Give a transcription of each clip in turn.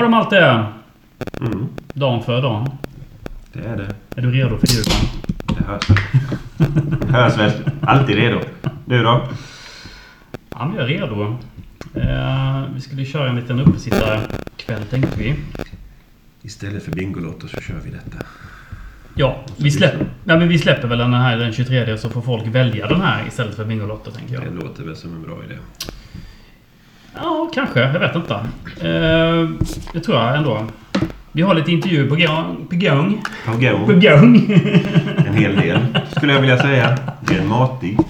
Har de allt det? Mm, Dan för dan. det är det. Är du redo för julen? Det hörs väl. hörs väl. Alltid redo. Du då? Ja, men jag är redo. Eh, vi skulle köra en liten uppesittarkväll tänkte vi. Istället för Bingolotto så kör vi detta. Ja, vi, släpp, ja, men vi släpper väl den här den 23 så får folk välja den här istället för Bingolotto tänker jag. Det låter väl som en bra idé. Ja, kanske. Jag vet inte. Eh, det tror jag ändå. Vi har lite intervjuer på gång. På gång. På På gång. gång. En hel del skulle jag vilja säga. Det är matigt.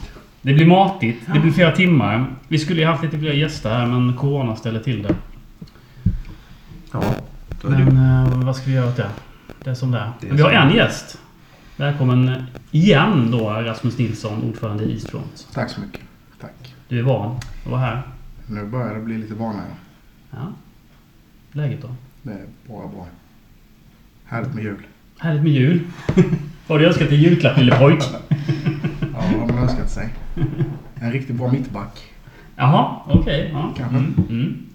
Det blir matigt. Det blir flera timmar. Vi skulle ju haft lite fler gäster här men Corona ställer till det. Ja, då är det Men eh, vad ska vi göra åt det? Det är som det är. Det är Men vi har som en gäst. Välkommen igen då Rasmus Nilsson, ordförande i Eastfront. Tack så mycket. Tack. Du är van att vara här. Nu börjar det bli lite vanare. Ja. Läget då? Det är bara bra. Härligt med jul. Härligt med jul. Vad har du önskat i julklapp lille pojk? Ja, vad har man önskat sig? En riktigt bra mittback. Jaha, okej. ja. Kanske. Mm, mm.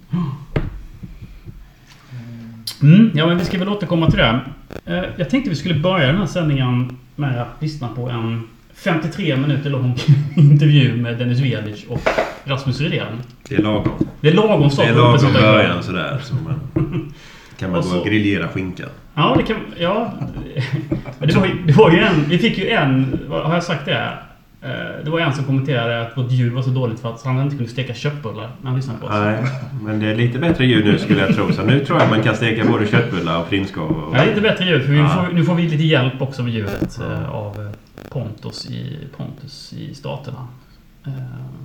Mm, ja, men vi ska väl återkomma till det. Eh, Jag tänkte vi skulle börja den här sändningen med att lyssna på en 53 minuter lång intervju med Dennis Velic och Rasmus Rydén. Det är lagom. Det är lagom Det sak är lagom början sådär. Så man, kan man Och gå så- och grillera skinkan. Ja, det kan... Ja. Det var, det var ju en... Vi fick ju en... Har jag sagt det? Eh, Det var en som kommenterade att vårt ljud var så dåligt för att han inte kunde steka köttbullar när han lyssnade på oss. Nej, men det är lite bättre ljud nu skulle jag tro. Så nu tror jag man kan steka både köttbullar och prinskorv. Och... Ja, lite bättre ljud. För Ja. får, nu får vi lite hjälp också med ljudet eh, av Pontus i, Pontus i Staterna. eh,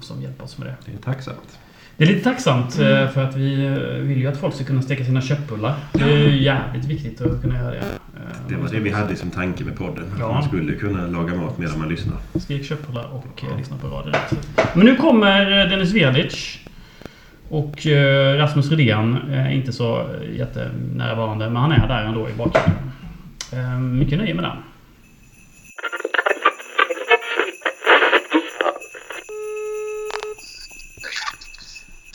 Som hjälper oss med det. Det är tacksamt. Det är lite tacksamt eh, för att vi eh, vill ju att folk ska kunna steka sina köttbullar. Det är ju jävligt viktigt att kunna göra det. Det var det vi hade som tanke med podden. Att Ja. man skulle kunna laga mat medan man lyssnar. Stek köttbullar och eh, lyssna på radion. Men nu kommer Dennis Velic. Och Rasmus Rydén inte så jättenärvarande, men han är där ändå i bakgrunden. Mycket nöje med den.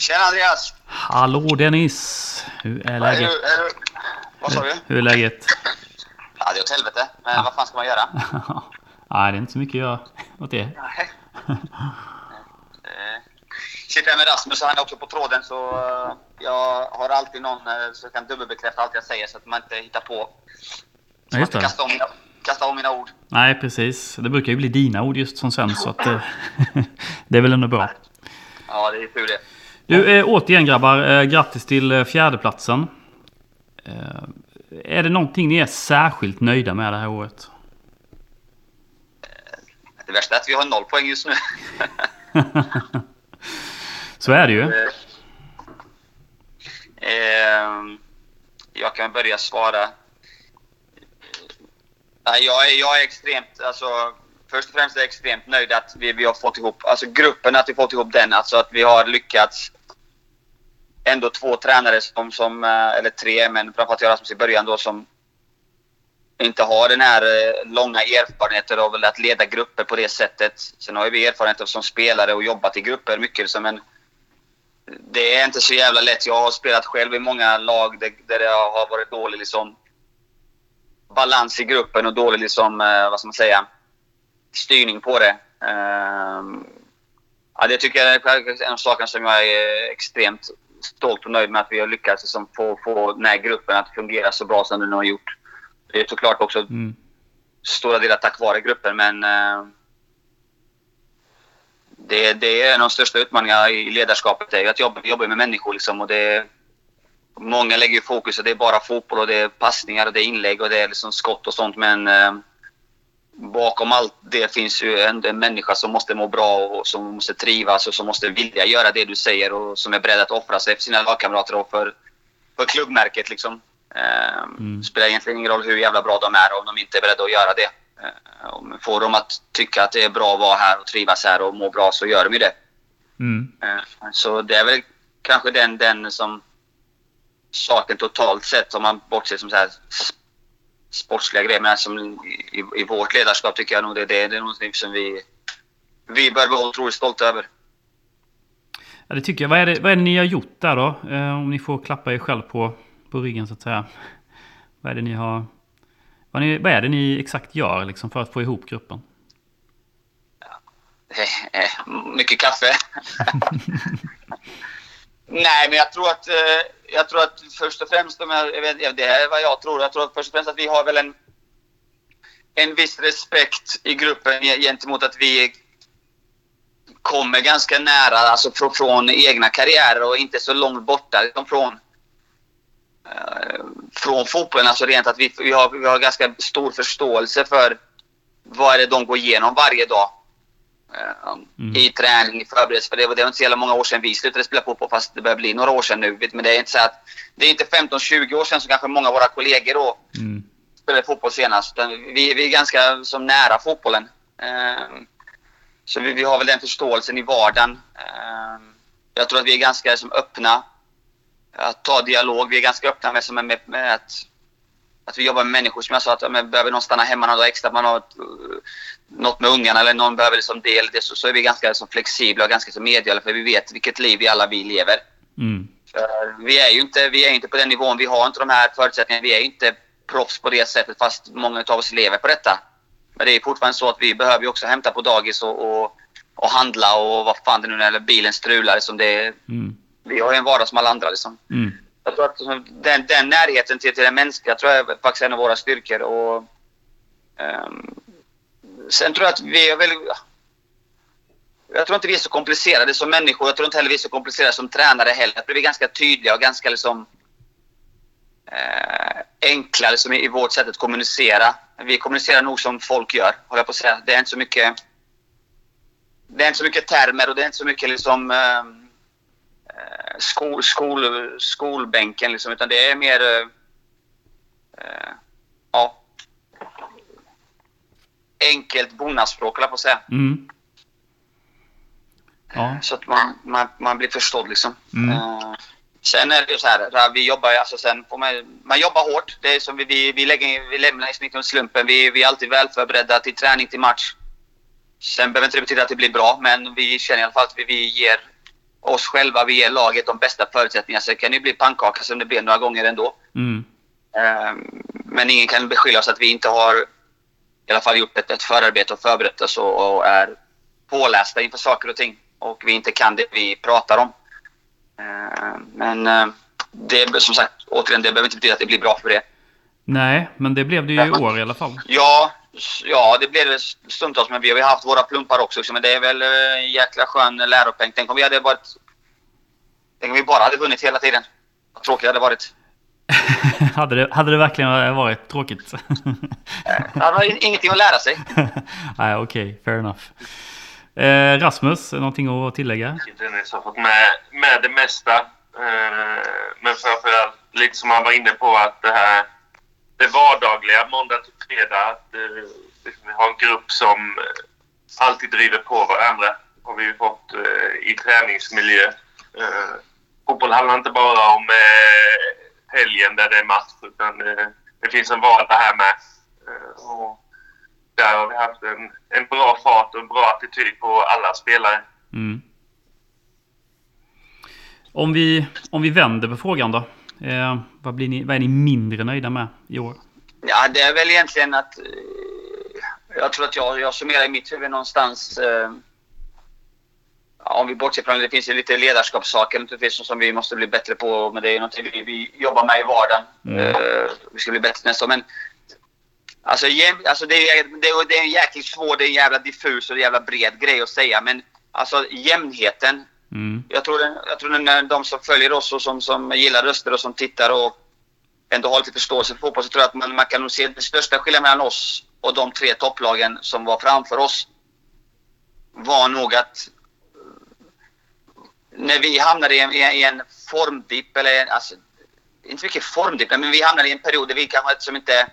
Tjena Andreas! Hallå Dennis! Hur är Är läget? du, är du, vad sa du? Hur är läget? Ja, det är åt helvete. Men vad fan ska man göra? Nej, det är inte så mycket att göra åt det. Nej. Eh, Sitter här med Rasmus och han är också på tråden så eh, jag har alltid någon eh, som kan dubbelbekräfta allt jag säger så att man inte hittar på. Så Ja, man just inte det. kastar om, mina, kastar om mina ord. Nej, precis. Det brukar ju bli dina ord just som sänds, så att, det är väl ändå bra. Ja, det är tur det. Du, eh, återigen grabbar, eh, grattis till eh, fjärdeplatsen. Eh, är det någonting ni är särskilt nöjda med det här året? Det värsta är att vi har noll poäng just nu. Så är det ju. Eh, ehm, jag kan börja svara. Nej, jag, är, jag är extremt, alltså, först och främst är jag extremt nöjd att vi, vi har fått ihop, alltså gruppen, att vi fått ihop den, alltså att vi har lyckats ändå två tränare som, som eh, eller tre, men framförallt jag och Rasmus i början då som inte har den här eh, långa erfarenheten av att leda grupper på det sättet. Sen har ju vi erfarenhet av som spelare och jobbat i grupper mycket, så men det är inte så jävla lätt. Jag har spelat själv i många lag där, där det har varit dålig liksom, balans i gruppen och dålig liksom, eh, vad ska man säga, styrning på det. Ehm, ja, det tycker jag är en av sakerna som jag är extremt stolt och nöjd med att vi har lyckats liksom, få, få den här gruppen att fungera så bra som den har gjort. Det är såklart också Mm. stora delar tack vare gruppen, men eh, det, det är en av de största utmaningarna i ledarskapet. Det är att jobba, jobba med människor. Liksom, och det, många lägger fokus och det är bara fotboll och det är passningar och det är inlägg och det är liksom skott och sånt. Men eh, bakom allt det finns ju en, en människa som måste må bra och som måste trivas och som måste vilja göra det du säger och som är beredd att offra sig för sina lagkamrater och för, för klubbmärket. Liksom. Eh, Mm. spelar egentligen ingen roll hur jävla bra de är om de inte är beredda att göra det. Eh, om får de att tycka att det är bra att vara här och trivas här och må bra så gör de ju det. Mm. Eh, Så det är väl kanske den, den som saken totalt sett, om man bortser som så här sportsliga grejer, men som i, i vårt ledarskap tycker jag nog det, det, det är någonting som vi, vi bör vara otroligt stolta över. Ja, det tycker jag. Vad är det, vad är det ni har gjort där då? Eh, om ni får klappa er själv på, på ryggen så att säga. Vad är det ni har... Vad, ni, vad är det ni exakt gör liksom, för att få ihop gruppen? Eh, eh, mycket kaffe. Nej, men jag tror att, eh, jag tror att först och främst, om jag, det är vad jag tror, jag tror att först och främst att vi har väl en, en viss respekt i gruppen gentemot att vi kommer ganska nära, alltså från, från egna karriärer och inte så långt borta liksom från, eh, från fotbollen. Alltså rent att vi, vi, har, vi har ganska stor förståelse för vad är det de går igenom varje dag. Mm. I träning, i förberedelse. För det var, det var inte så jävla många år sedan vi slutade spela fotboll, fast det börjar bli några år sedan nu. Men det är inte så att det är inte 15-20 år sedan som kanske många av våra kollegor då Mm. spelade fotboll senast. Vi, vi är ganska som nära fotbollen. Eh, Så vi, vi har väl den förståelsen i vardagen. Eh, Jag tror att vi är ganska som öppna att ta dialog. Vi är ganska öppna med, som med, med att, att vi jobbar med människor. Som jag sa, att men behöver någon stanna hemma några dagar extra, man har ett, eh, något med ungarna eller någon behöver liksom del det, så, så är vi ganska som flexibla och ganska som medgörliga för vi vet vilket liv vi alla vi lever. Mm. Vi är ju inte, vi är inte på den nivån, vi har inte de här förutsättningarna. Vi är inte proffs på det sättet fast många av oss lever på detta. Men det är fortfarande så att vi behöver ju också hämta på dagis och, och, och handla och vad fan det nu är, eller bilen strular. Liksom det, Mm. vi har ju en vardag som alla andra. Liksom. Mm. Jag tror att den, den närheten till, till det mänskliga tror jag är faktiskt en av våra styrkor. Och, um, sen tror jag att vi är väl... Jag tror inte vi är så komplicerade som människor. Jag tror inte heller vi är så komplicerade som tränare heller. Jag tror vi är ganska tydliga och ganska liksom, eh, enkla liksom, i, vårt sätt att kommunicera. Vi kommunicerar nog som folk gör, håller jag på att säga. Det är inte så mycket... Det är inte så mycket termer och det är inte så mycket liksom... eh, skol, skol, skolbänken liksom, utan det är mer... eh, eh, ja. Enkelt bonnaspråk, på att säga. Mm. Ja. Så att man, man, man blir förstådd liksom. Mm. Eh, sen är det ju så här, vi jobbar alltså sen får man, man jobbar hårt. Det är som vi, vi, vi, lägger, vi lämnar liksom inte slumpen. Vi, vi är alltid väl förberedda till träning, till match. Sen behöver inte det betyda att det blir bra, men vi känner i alla fall att vi, vi ger oss själva, vi ger laget de bästa förutsättningarna. Sen kan det ju bli pannkaka som det blev några gånger ändå. Mm. Eh, Men ingen kan beskylla oss att vi inte har i alla fall gjort ett, ett förarbete och förberett oss och, och är pålästa inför saker och ting. Och vi inte kan det vi pratar om. Eh, Men eh, det, som sagt, återigen, det behöver inte betyda att det blir bra för det. Nej, men det blev det ju i år i alla fall. Ja, ja det blev det stundtals, men vi har haft våra plumpar också. liksom, Men det är väl eh, en jäkla skön läropeng. Tänk om vi hade varit... Tänk om vi bara hade vunnit hela tiden. Vad tråkigt det hade varit. hade, det, hade det verkligen varit tråkigt? Det hade varit ingenting att lära sig. Nej, okej. fair enough. Eh, Rasmus, någonting att tillägga? Dennis har fått med, med det mesta. Eh, men framförallt, lite som han var inne på, att det här det vardagliga, måndag till fredag. Att, eh, liksom, vi har en grupp som eh, alltid driver på varandra. Har vi ju fått eh, i träningsmiljö. Eh, fotboll handlar inte bara om eh, helgen där det är match, utan eh, det finns en vardag här med. Eh, och där har vi haft en, en bra fart och en bra attityd på alla spelare. Mm. Om, vi, om vi vänder på frågan då. Eh, vad, blir ni, vad är ni mindre nöjda med i år? Ja, det är väl egentligen att... eh, Jag tror att jag, jag summerar i mitt huvud någonstans... Eh, om vi bortser från det finns ju lite ledarskapssaker naturligtvis som vi måste bli bättre på. Men det är någonting vi, vi jobbar med i vardagen. Mm. Eh, vi ska bli bättre nästa år. Men alltså, alltså det, är, det, är, det är en jäkligt svår, det är en jävla diffus och en jävla bred grej att säga. Men alltså jämnheten Mm. jag tror, jag tror den, de som följer oss och som, som gillar röster och som tittar och ändå har lite förståelse för fotboll så tror jag att man, man kan nog se den största skillnaden mellan oss och de tre topplagen som var framför oss var nog att eh, när vi hamnade i en, i en, formdipp, eller alltså, inte mycket formdipp, men vi hamnade i en period där vi kanske som inte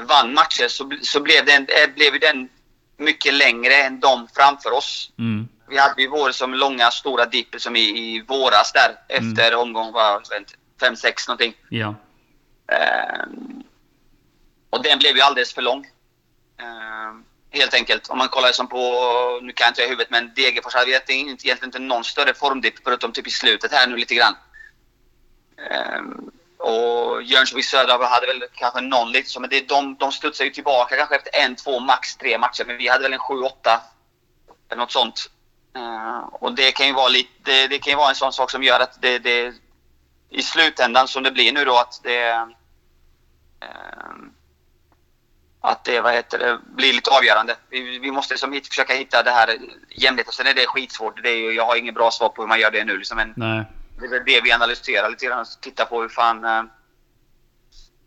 vann matcher så, så blev, den, eh, blev den mycket längre än de framför oss. Mm. Vi hade ju vår som långa stora dipp som i, i våras där efter omgång 5-6 någonting. Ja. Ehm, och den blev ju alldeles för lång. Ehm, helt enkelt. Om man kollar som på, nu kan jag inte i huvudet, men Degerfors hade egentligen inte, egentligen inte någon större formdipp förutom typ i slutet här nu lite grann. Ehm, och Jönköping Södra hade väl kanske någon lite så, men det, de, de studsade ju tillbaka kanske efter en, två, max tre matcher. Men vi hade väl en sju, åtta eller något sånt. Uh, och det kan ju vara lite, det, kan ju vara en sån sak som gör att det, det i slutändan som det blir nu då att det uh, att det, vad heter det blir lite avgörande. Vi, vi måste liksom hit, försöka hitta det här jämlikheten. Sen är det skitsvårt. Det är, jag har inget bra svar på hur man gör det nu. Liksom, men Nej. det är det vi analyserar lite grann. Tittar på hur fan... Uh,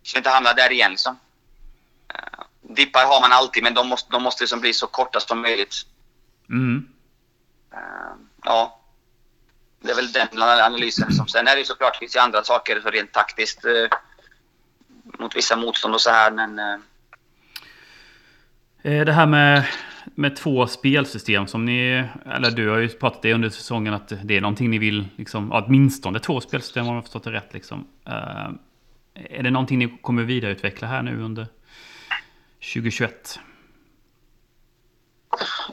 så inte hamnar där igen liksom. Uh, dippar har man alltid, men de måste, de måste liksom bli så korta som möjligt. Mm. Ja. Det är väl den analysen. Som, sen är det ju såklart, det finns ju andra saker så rent taktiskt eh, mot vissa motstånd och så här, men... Eh. Eh, det här med, med två spelsystem som ni... Eller du har ju pratat det under säsongen att det är någonting ni vill... Liksom, åtminstone två spelsystem om jag förstått det rätt. Liksom. är det någonting ni kommer vidareutveckla här nu under 2021?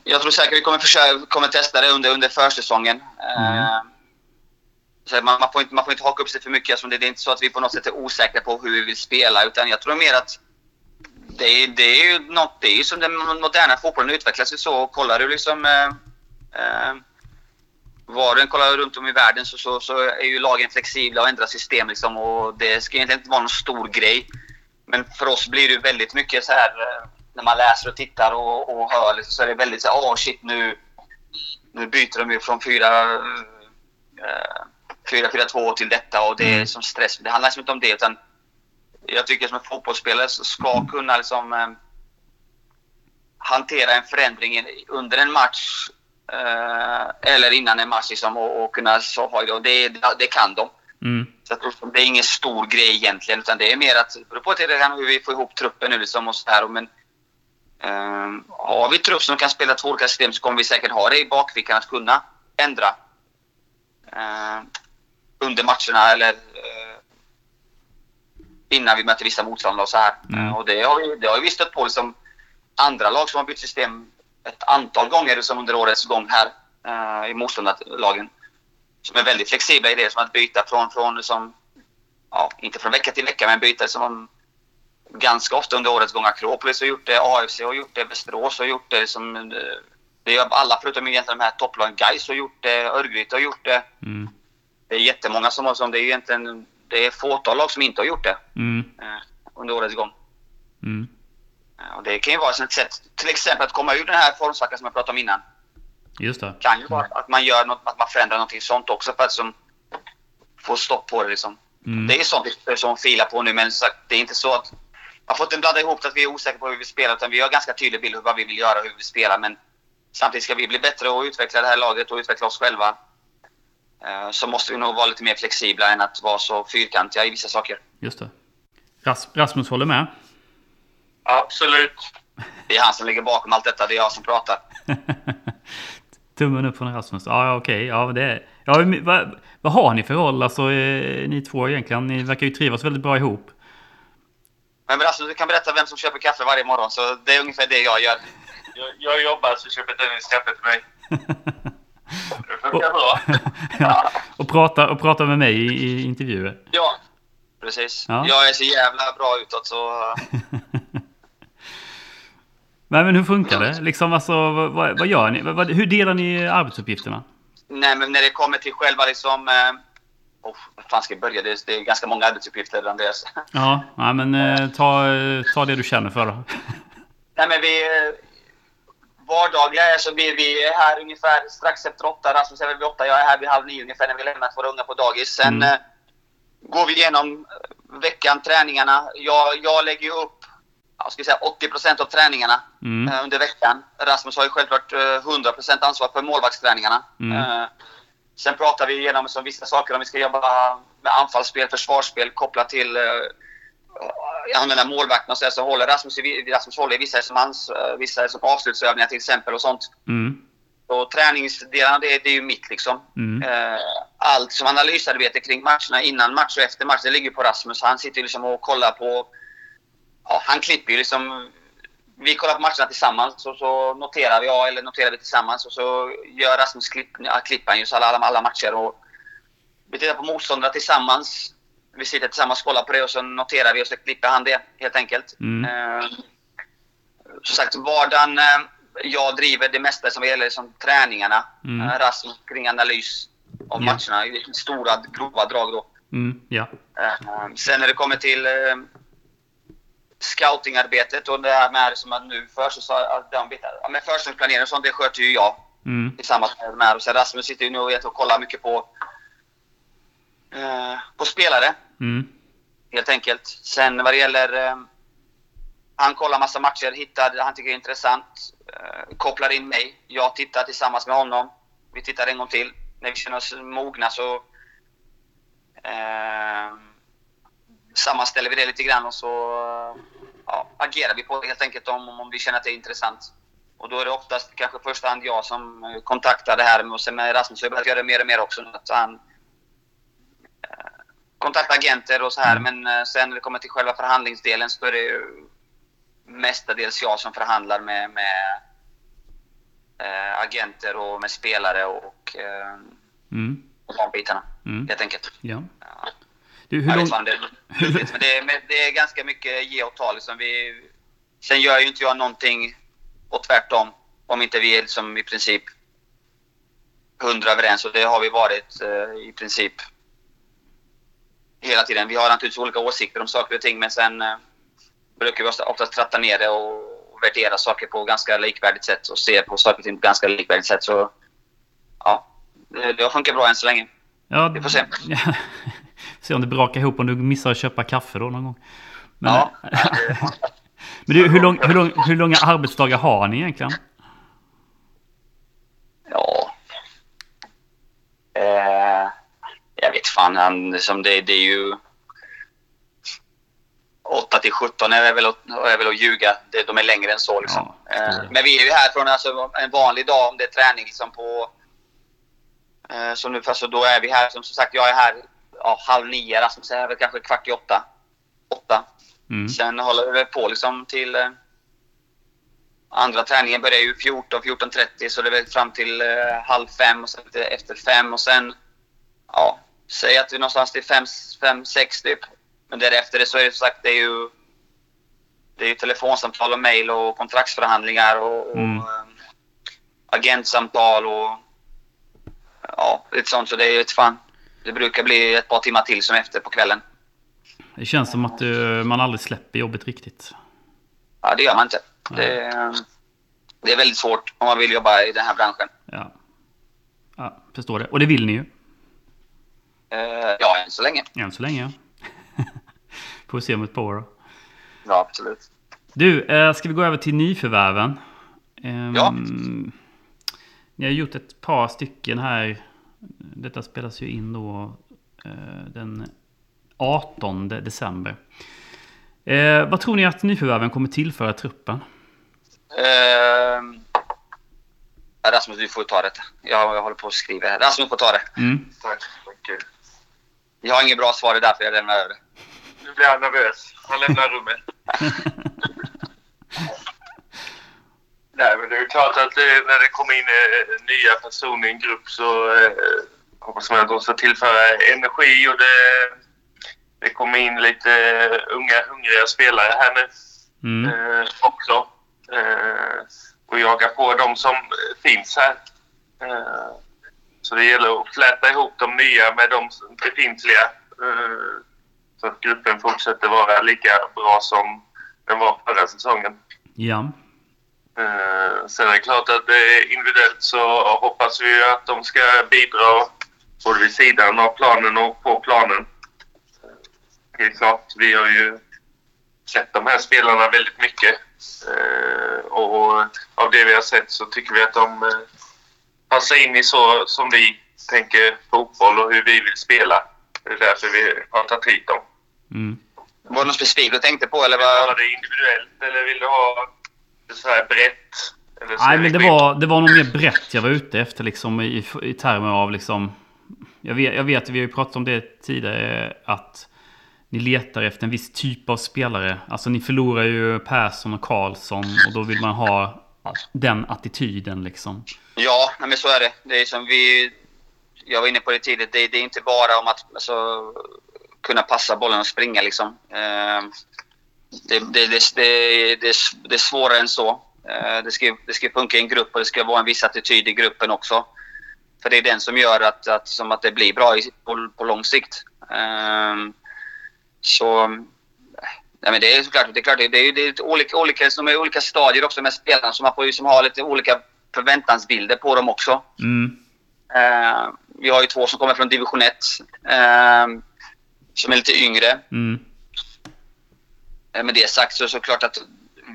Jag tror säkert vi kommer, försöka, kommer testa det under, under försäsongen. Mm. Uh, så man, man, får inte, man får inte haka upp sig för mycket. Alltså det, det är inte så att vi på något sätt är osäkra på hur vi vill spela. Utan jag tror mer att det är, det är ju något, det är som den moderna fotbollen utvecklas ju så. Kollar du liksom uh, uh, var du än kollar runt om i världen så, så, så, är ju lagen flexibla och ändrar system liksom. Och det ska egentligen inte vara någon stor grej. Men för oss blir det väldigt mycket så här när man läser och tittar och, och hör liksom, så är det väldigt så åh oh shit nu, nu byter de ju från 4 uh, 2 till detta och det är som stress. Det handlar liksom inte om det utan jag tycker som en fotbollsspelare ska kunna liksom uh, hantera en förändring under en match uh, eller innan en match liksom, och, och kunna så ha det. Det, det kan de. Mm. Så att det är ingen stor grej egentligen utan det är mer att det beror på till hur vi får ihop truppen nu liksom och så här. Men, Uh, har vi trupp som kan spela två olika system så kommer vi säkert ha det i bakfickan att kunna ändra uh, under matcherna eller uh, innan vi möter vissa motståndare och så här. Mm. och det har, vi, det har vi stött på liksom andra lag som har bytt system ett antal gånger som under årets gång här i motståndarlagen. Som är väldigt flexibla i det, som att byta från, från som, ja, inte från vecka till vecka, men byta som ganska ofta under årets gång. Akropolis har gjort det, AFC har gjort det, Västerås har gjort det. Som, det gör alla förutom egentligen de här topplagen. Gais har gjort det, Örgryte har gjort det. Mm. Det är jättemånga som har som det är egentligen det är fåtal lag som inte har gjort det Mm. eh, under årets gång. Mm. Eh, och det kan ju vara ett sätt, till exempel att komma ur den här formsvackan som jag pratade om innan. Just det. kan ju vara att man gör något, att man förändrar någonting sånt också för att som, få stopp på det liksom. Mm. Det är sånt som filar på nu men sagt, det är inte så att man får inte blanda ihop att vi är osäkra på hur vi spelar utan vi har ganska tydlig bild av vad vi vill göra och hur vi spelar. Men samtidigt ska vi bli bättre och utveckla det här laget och utveckla oss själva. eh, Så måste vi nog vara lite mer flexibla än att vara så fyrkantiga i vissa saker. Just det. Ras Rasmus håller med. Absolut. Det är han som ligger bakom allt detta, det är jag som pratar. Tummen upp från Rasmus. Ja, ja, okej. Ja, det är... ja, vad, vad har ni för roll, alltså, eh, ni två egentligen? Ni verkar ju trivas väldigt bra ihop. Men alltså, du kan berätta vem som köper kaffe varje morgon så det är ungefär det jag gör. Jag, jag jobbar så köper Dennis kaffe till mig. Det funkar bra. ja, och, prata, och prata med mig i, i intervjuer. Ja, precis. Ja. Jag är så jävla bra utåt så... Nej, men hur funkar det? Liksom, alltså, vad, vad vad gör ni? Vad, hur delar ni arbetsuppgifterna? Nej, men när det kommer till själva liksom... Eh, oh, fan ska jag börja? Det är, det är ganska många arbetsuppgifter, Andreas. Ja, nej, men eh, ta, eh, ta det du känner för då. Nej, men vi... eh, Vardagliga är så vi, vi är här ungefär strax efter åtta. Rasmus är väl vid åtta. Jag är här vid halv nio ungefär när vi lämnat våra unga på dagis. Sen Mm. eh, går vi igenom eh, veckan, träningarna. Jag, jag lägger upp jag ska säga 80% av träningarna Mm. eh, under veckan. Rasmus har ju självklart eh, 100% ansvar för målvaktsträningarna. Mm. Sen pratar vi igenom som vissa saker om vi ska jobba med anfallsspel, försvarsspel kopplat till eh, jag använder målvakten och så, så håller Rasmus, Rasmus håller vissa som, hans, eh, vissa som avslutsövningar till exempel och sånt. Mm. Och träningsdelarna, det, det är ju mitt liksom. Mm. Eh, allt som analysarbete kring matcherna innan match och efter match, det ligger på Rasmus. Han sitter liksom och kollar på... Ja, han klipper ju liksom... Vi kollar på matcherna tillsammans och så noterar jag eller noterar vi tillsammans och så gör Rasmus klipp, ja, klipper han ju så alla, alla matcher och vi tittar på motståndare tillsammans. vi sitter tillsammans och kollar på det och så noterar vi och så klipper han det helt enkelt. Mm. Eh, som sagt, vardagen, eh, jag driver det mesta som gäller som träningarna. Mm. Eh, Rasmus kring analys av Ja. matcherna i stora, grova drag då. Mm, ja. Eh, Sen när det kommer till eh, scoutingarbetet och det här med som att nu för så att de bitar, ja, men försäsongsplanering och sånt, det sköter ju jag Mm, tillsammans med de här. Och sen Rasmus sitter ju nu och vet och kollar mycket på, eh, på spelare mm, helt enkelt. Sen vad det gäller... Eh, han kollar massa matcher, hittar det han tycker är intressant. Eh, kopplar in mig. Jag tittar tillsammans med honom. Vi tittar en gång till. När vi känner oss mogna så eh, sammanställer vi det lite grann och så ja, agerar vi på det helt enkelt om, om vi känner att det är intressant. Och då är det oftast kanske första hand jag som eh, kontaktar det här och sen med Rasmus har jag börjat göra det mer och mer också. Att han kontakta agenter och så här. Men eh, sen när det kommer till själva förhandlingsdelen så är det ju mestadels jag som förhandlar med, med eh, agenter och med spelare och, eh, mm, och de bitarna. mm, Helt enkelt. ja. Ja. Du, hur Jag lång... vet fan, det men det men det är ganska mycket ge och ta. Liksom vi, sen gör ju inte jag någonting och tvärtom. Om inte vi är liksom i princip hundra överens. Och det har vi varit eh, i princip hela tiden. Vi har naturligtvis olika åsikter om saker och ting men sen eh, brukar vi ofta- oftast tratta ner det och värdera saker på ganska likvärdigt sätt och se på saker och ting på ganska likvärdigt sätt. Så ja, det, det har funkat bra än så länge. Ja, Vi får se. Se om det brakar ihop om du missar att köpa kaffe då någon gång. Men, Ja. men du, hur, lång, hur, lång, hur långa arbetsdagar har ni egentligen? Ja. Eh, jag vet fan. Han, som det, det är ju... 8 till 17 är väl, att- är väl att ljuga. De är längre än så. Liksom. Ja, eh, men vi är ju här från alltså, en vanlig dag om det är träning liksom på... Eh, så nu, alltså, då är vi här. Som, som sagt, jag är här ja, halv nio. Rasmus är här väl kanske kvart i åtta. Åtta. Mm. Sen håller vi på liksom till... Eh, andra träningen börjar ju 14, 14.30 så det är väl fram till eh, halv fem och sen efter fem och sen... Ja, säg att det är någonstans till fem, fem, sex typ. Men därefter det så är det som sagt, det är ju... Det är ju telefonsamtal och mejl och kontraktsförhandlingar och, och Mm. eh, agentsamtal och... Ja, lite sånt. Så det är ju ett fan. Det brukar bli ett par timmar till som efter på kvällen. Det känns som att eh, man aldrig släpper jobbet riktigt. Ja, det gör man inte. Det, det är väldigt svårt om man vill jobba i den här branschen. Ja. ja, förstår det. Och det vill ni ju. Eh, ja, än så länge. Än så länge. Får se om ett par år då. Ja, absolut. Du, eh, ska vi gå över till nyförvärven? Ehm, Ja. Ni har gjort ett par stycken här. Detta spelas ju in då eh, den 18 december. Eh, vad tror ni att nyförvärven kommer tillföra truppen? Eh, Rasmus, du får ta detta. Jag, jag håller på att skriva här. Rasmus får ta det. Mm. Tack. Jag har inget bra svar, det är därför jag lämnar över det. Nu blir han nervös. Han lämnar rummet. Nej, men det är klart att eh, när det kommer in eh, nya personer i en grupp så eh, hoppas att de ska tillföra energi och det, det kommer in lite unga, hungriga spelare här nu Mm. eh, också. Eh, och jaga på de som finns här. Eh, så det gäller att fläta ihop de nya med de befintliga. Eh, så att gruppen fortsätter vara lika bra som den var förra säsongen. Ja. Eh, sen är det klart att eh, individuellt så hoppas vi att de ska bidra både vid sidan av planen och på planen. Eh, Helt klart. Vi har ju sett de här spelarna väldigt mycket. Eh, och av det vi har sett så tycker vi att de eh, passar in i så som vi tänker fotboll och hur vi vill spela. Det är därför vi har tagit hit dem. Mm. Var det något specifikt du tänkte på eller? Vill du ha det individuellt eller vill du ha det så här brett? Eller så Nej är men det var, det var nog mer brett jag var ute efter liksom i, i termer av liksom... Jag vet, jag vet, vi har ju pratat om det tidigare, att ni letar efter en viss typ av spelare. Alltså ni förlorar ju Persson och Karlsson och då vill man ha den attityden liksom. Ja, nej, men så är det. Det är som vi... Jag var inne på det tidigt. Det, det är inte bara om att... Alltså, kunna passa bollen och springa liksom. Ehm, det, det, det, det, det, det är svårare än så. Ehm, det, ska, det ska funka i en grupp och det ska vara en viss attityd i gruppen också. För det är den som gör att, att, som att det blir bra i, på, på lång sikt. Eh, så... Nej, men det är såklart, det är klart, det är, det är, det är olika, olika, de är olika stadier också med spelarna, får ju som ha lite olika förväntansbilder på dem också. Mm. Eh, vi har ju två som kommer från division 1. Eh, som är lite yngre. Mm. Eh, Med det sagt så är det såklart att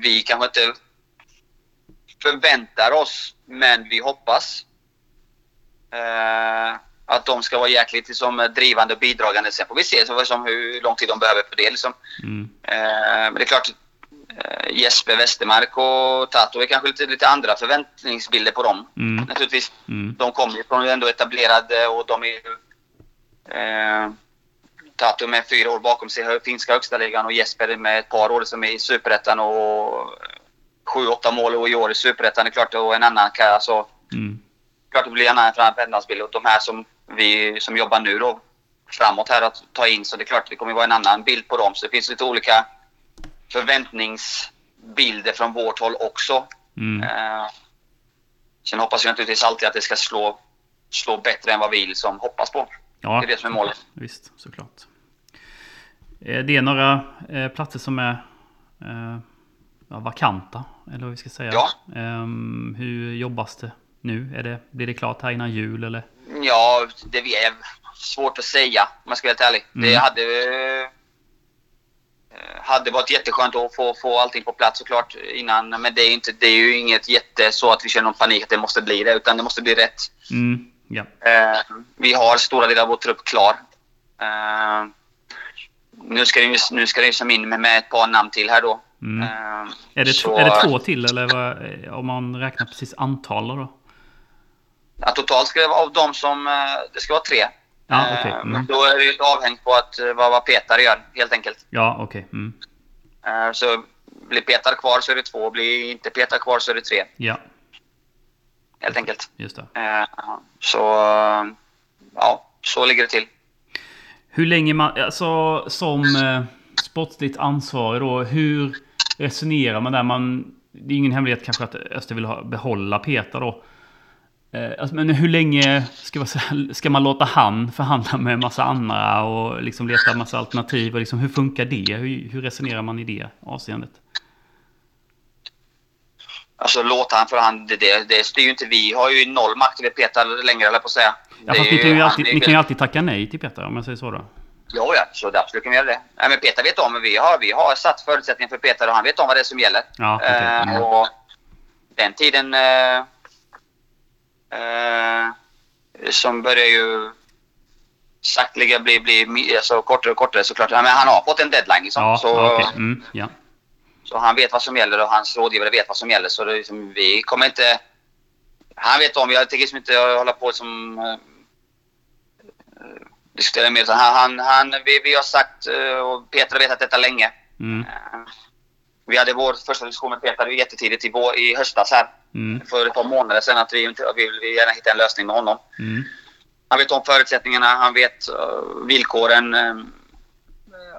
vi kanske inte förväntar oss, men vi hoppas eh, att de ska vara jäkligt liksom, drivande och bidragande. Sen får vi se så, som hur lång tid de behöver för det. Liksom. Mm. Eh, men det är klart, eh, Jesper Westermark och Tato är kanske lite, lite andra förväntningsbilder på dem. Mm. Naturligtvis. Mm. De kommer ju från ändå etablerade och de är. Eh, Tato med fyra år bakom sig i finska högsta ligan och Jesper med ett par år som är i Superettan och sju, åtta mål och i år i Superettan. Det är klart och en annan kan alltså... Mm. Klart det blir en annan förväntansbild och de här som vi som jobbar nu då framåt här att ta in så det är klart det kommer vara en annan bild på dem. Så det finns lite olika förväntningsbilder från vårt håll också. Mm. Eh, sen hoppas jag naturligtvis alltid att det ska slå, slå bättre än vad vi liksom hoppas på. Ja, Det är det som är målet. visst, såklart. Eh, Det är några eh, platser som är eh, vakanta, eller vad vi ska säga. Ja. Ehm, hur jobbas det nu? Är det, blir det klart här innan jul eller? Ja, det är svårt att säga om jag ska vara helt ärlig. Mm. Det hade, eh, hade varit jätteskönt att få, få allting på plats såklart innan. Men det är, inte, det är ju inget jätte så att vi känner någon panik att det måste bli det. Utan det måste bli rätt. Mm. Ja. Eh, vi har stora delar av vår trupp klar. Eh, nu ska det nu ska det som in med, ett par namn till här då. Mm. Är, det, så- är det två till eller vad, om man räknar precis antal då? Ja, totalt ska det vara av de som... eh, Det ska vara tre. Ja, Eh, okej. Mm. Men då är det ju avhängt på att, eh, vad, vad Petar gör, helt enkelt. Ja, okej. Mm. Eh, Så blir Petar kvar så är det två. Blir inte Petar kvar så är det tre, Ja, helt enkelt. just det. Eh, Så... eh, Ja, så ligger det till. Hur länge man, alltså som eh, sportsligt ansvarig då, hur resonerar man där? Man, det är ingen hemlighet kanske att Öster vill ha, behålla Peter då. Eh, alltså, men hur länge ska, man, ska man låta han förhandla med massa andra och liksom leta massa alternativ? Och liksom, hur funkar det? Hur, hur resonerar man i det avseendet? Alltså låta han för han, det, det, styr ju inte vi. har ju noll makt över Petar längre, eller på att säga. Ja, fast ni kan, ju alltid, ni kan ju alltid tacka nej till Peter om jag säger så då. Jo, ja, så absolut kan vi göra det. Nej, men Peter vet om, vi har, vi har satt förutsättningar för Peter och han vet om vad det är som gäller. Ja, okej. Eh, Mm. och den tiden eh, som börjar ju sakteliga bli, bli alltså, kortare och kortare såklart. Men han har fått en deadline liksom. Ja, så, okej. Mm, ja. så han vet vad som gäller och hans rådgivare vet vad som gäller. Så det liksom, vi kommer inte... Han vet om, jag tänker liksom inte hålla på som... Eh, diskutera mer. Han, han, han, vi, vi har sagt, eh, och Peter har vetat detta länge. Mm, Eh, Vi hade vår första diskussion med Peter jättetidigt i, vår, i höstas här. mm, För ett par månader sedan att vi, vi vill gärna hitta en lösning med honom. mm, Han vet om förutsättningarna, han vet uh, villkoren. eh,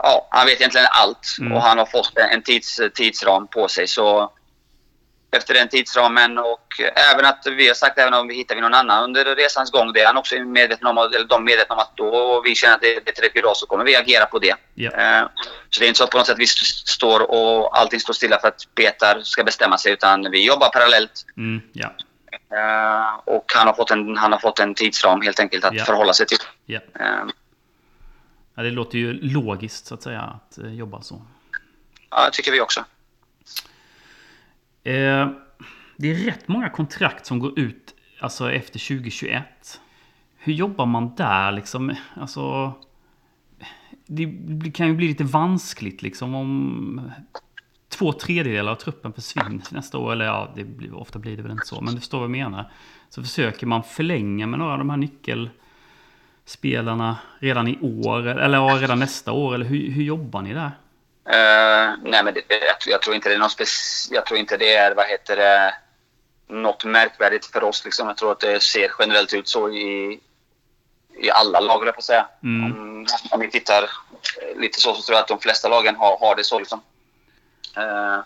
ja, han vet egentligen allt. Mm. Och han har fått en tids, tidsram på sig. Så efter den tidsramen och även att vi har sagt även om vi hittar vi någon annan under resans gång. Det är han också medveten om, eller de är medvetna om att då vi känner att det, är tillräckligt bra så kommer vi agera på det. Eh, Så det är inte så på något sätt vi st- står och allting står stilla för att Peter ska bestämma sig utan vi jobbar parallellt. Mm. Eh, Och han har fått en, han har fått en tidsram helt enkelt att Ja. förhålla sig till. ja. Eh, Ja, det låter ju logiskt så att säga att eh, jobba så. Ja, det tycker vi också. Eh, det är rätt många kontrakt som går ut alltså efter 2021. Hur jobbar man där liksom? Alltså, det kan ju bli lite vanskligt liksom om två tredjedelar av truppen försvinner nästa år. Eller ja, det blir, ofta blir det väl inte så. Men du förstår vad jag menar. Så försöker man förlänga med några av de här nyckelspelarna redan i år. Eller ja, redan nästa år. Eller hur, hur jobbar ni där? Eh, nej, men det, jag, tror- jag tror inte det är någon Jag tror inte det är, vad heter det, något märkvärdigt för oss. Liksom. Jag tror att det ser generellt ut så i, i alla lag, jag på säga. Mm. Om Om, vi tittar lite så, så tror jag att de flesta lagen har, har det så. Liksom. Eh,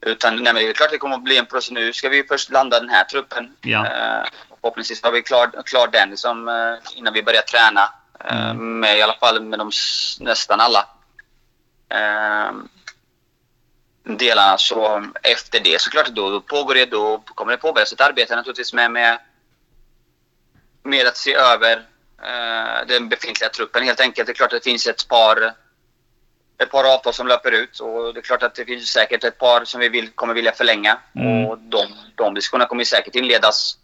utan nej, men det är klart det kommer att bli en process. Nu ska vi först landa den här truppen. Ja. Eh, förhoppningsvis har vi klar, klar den liksom, eh, innan vi börjar träna. Eh, Med i alla fall med de, nästan alla delarna. Så efter det så klart då, då pågår det, då kommer det påbörjas ett arbete naturligtvis med, med, med att se över eh, den befintliga truppen helt enkelt. Det är klart att det finns ett par ett par avtal som löper ut och det är klart att det finns säkert ett par som vi vill, kommer vilja förlänga. Mm. Och de, de diskussionerna kommer säkert inledas.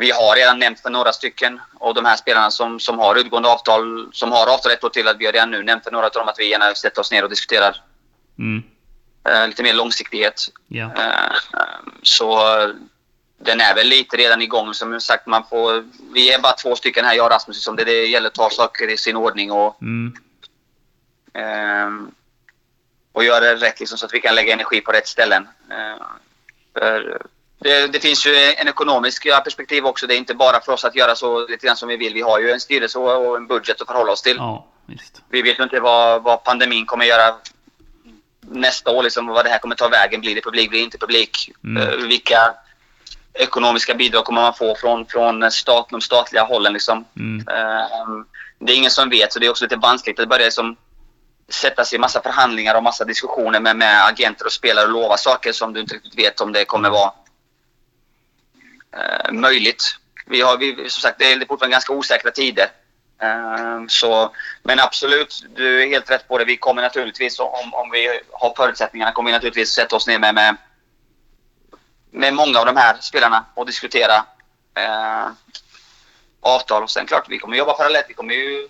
Vi har redan nämnt för några stycken och de här spelarna som, som har utgående avtal, som har avtal ett år till, att vi har redan nu nämnt för några av dem att vi gärna sätter oss ner och diskuterar Mm. eh, lite mer långsiktighet. Ja. Eh, så eh, den är väl lite redan igång. Som sagt, man får, vi är bara två stycken här, jag och Rasmus. Som det, det gäller att ta saker i sin ordning och, Mm. ehm, och göra det rätt liksom, så att vi kan lägga energi på rätt ställen. Eh, för det, det finns ju en ekonomisk perspektiv också. Det är inte bara för oss att göra så lite grann som vi vill. Vi har ju en styrelse och en budget att förhålla oss till. Ja. Vi vet ju inte vad, vad pandemin kommer göra nästa år. Liksom, vad det här kommer ta vägen. Blir det publik? Blir det inte publik? Mm. Eh, vilka ekonomiska bidrag kommer man få från, från stat, de statliga hållen? Liksom? Mm. Eh, det är ingen som vet, så det är också lite vanskligt att börja liksom, sätta sig i massa förhandlingar och massa diskussioner med, med agenter och spelare och lova saker som du inte riktigt vet om det kommer vara eh, möjligt. Vi har, vi, som sagt, det är fortfarande ganska osäkra tider. Eh, så, men absolut, du är helt rätt på det. Vi kommer naturligtvis, om, om vi har förutsättningarna, kommer vi naturligtvis sätta oss ner med, med, med många av de här spelarna och diskutera eh, avtal. Och sen klart, vi kommer jobba parallellt. Vi kommer ju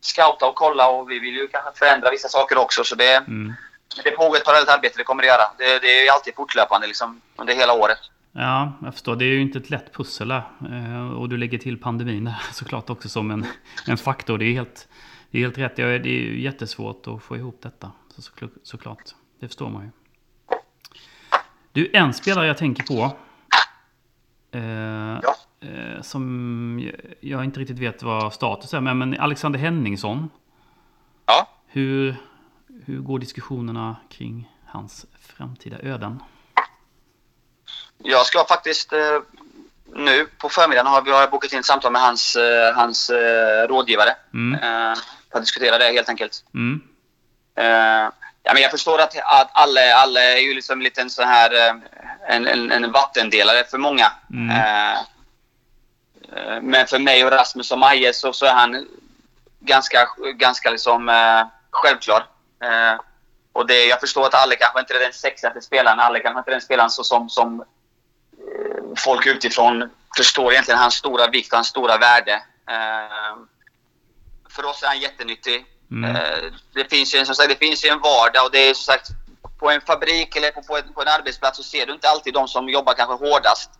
scouta och kolla och vi vill ju kanske förändra vissa saker också. Så det, Mm. det pågår ett parallellt arbete, det kommer det göra. Det, det är ju alltid fortlöpande liksom, under hela året. Ja, jag förstår. Det är ju inte ett lätt pussel där. Eh, Och du lägger till pandemin såklart också som en, en faktor. Det är helt, det är helt rätt. Det är ju jättesvårt att få ihop detta. Så, så, såklart. Det förstår man ju. Du, en spelare jag tänker på. Eh, Ja. eh, som jag- jag inte riktigt vet vad status är. Men, men Alexander Henningsson. Ja. Hur, hur går diskussionerna kring hans framtida öden? Jag ska faktiskt eh, nu på förmiddagen har vi bokat in ett samtal med hans, eh, hans eh, rådgivare. Mm. För att diskutera det helt enkelt. Mm. Ja, men jag förstår att, att alla, alla är ju liksom lite en sån här en, en, en vattendelare för många. Mm. Men för mig och Rasmus och Maje så, så är han ganska, ganska liksom, självklar. Och det, jag förstår att Alle kanske inte är den sexigaste spelaren. Alle kanske inte är den spelaren så, som, som folk utifrån förstår egentligen hans stora vikt och hans stora värde. Eh, för oss är han jättenyttig. Mm. Eh, det, finns ju, som sagt, det finns ju en vardag och det är som sagt på en fabrik eller på, på, en, på en arbetsplats så ser du inte alltid de som jobbar kanske hårdast.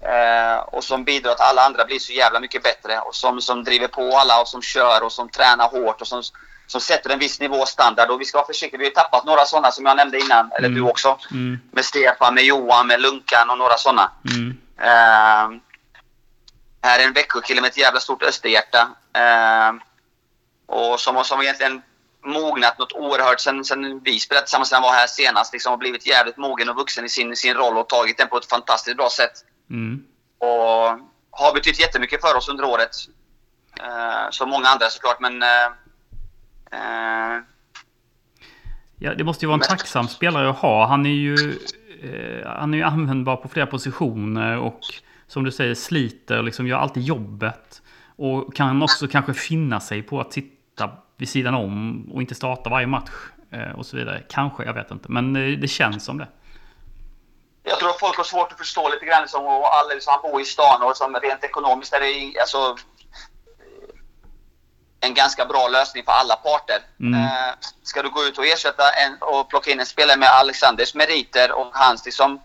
Eh, och som bidrar att alla andra blir så jävla mycket bättre. Och som, som driver på alla och som kör och som tränar hårt och som, som sätter en viss nivå standard. Och vi ska vara försiktiga. Vi har tappat några sådana som jag nämnde innan, eller Mm. du också. Mm. Med Stefan, med Johan, med Lunkan och några sådana. Mm. Eh, här är en Växjökille med ett jävla stort österhjärta. Eh, och som, som egentligen mognat något oerhört sen, sen vi spelade tillsammans när han var här senast. Liksom, och blivit jävligt mogen och vuxen i sin, sin roll och tagit den på ett fantastiskt bra sätt. Mm. Och har betytt jättemycket för oss under året. Eh, som många andra såklart, men... Eh, eh, Ja, det måste ju vara en tacksam spelare att ha. Han är ju, eh, han är ju användbar på flera positioner och som du säger sliter, liksom gör alltid jobbet. Och kan också kanske finna sig på att sitta vid sidan om och inte starta varje match eh, och så vidare. Kanske, jag vet inte. Men eh, det känns som det. jag tror att folk har svårt att förstå lite grann. Liksom, och alla, liksom, han bor i stan och liksom, rent ekonomiskt är det alltså, en ganska bra lösning för alla parter. Mm. Eh, ska du gå ut och ersätta en, och plocka in en spelare med Alexanders meriter och hans liksom,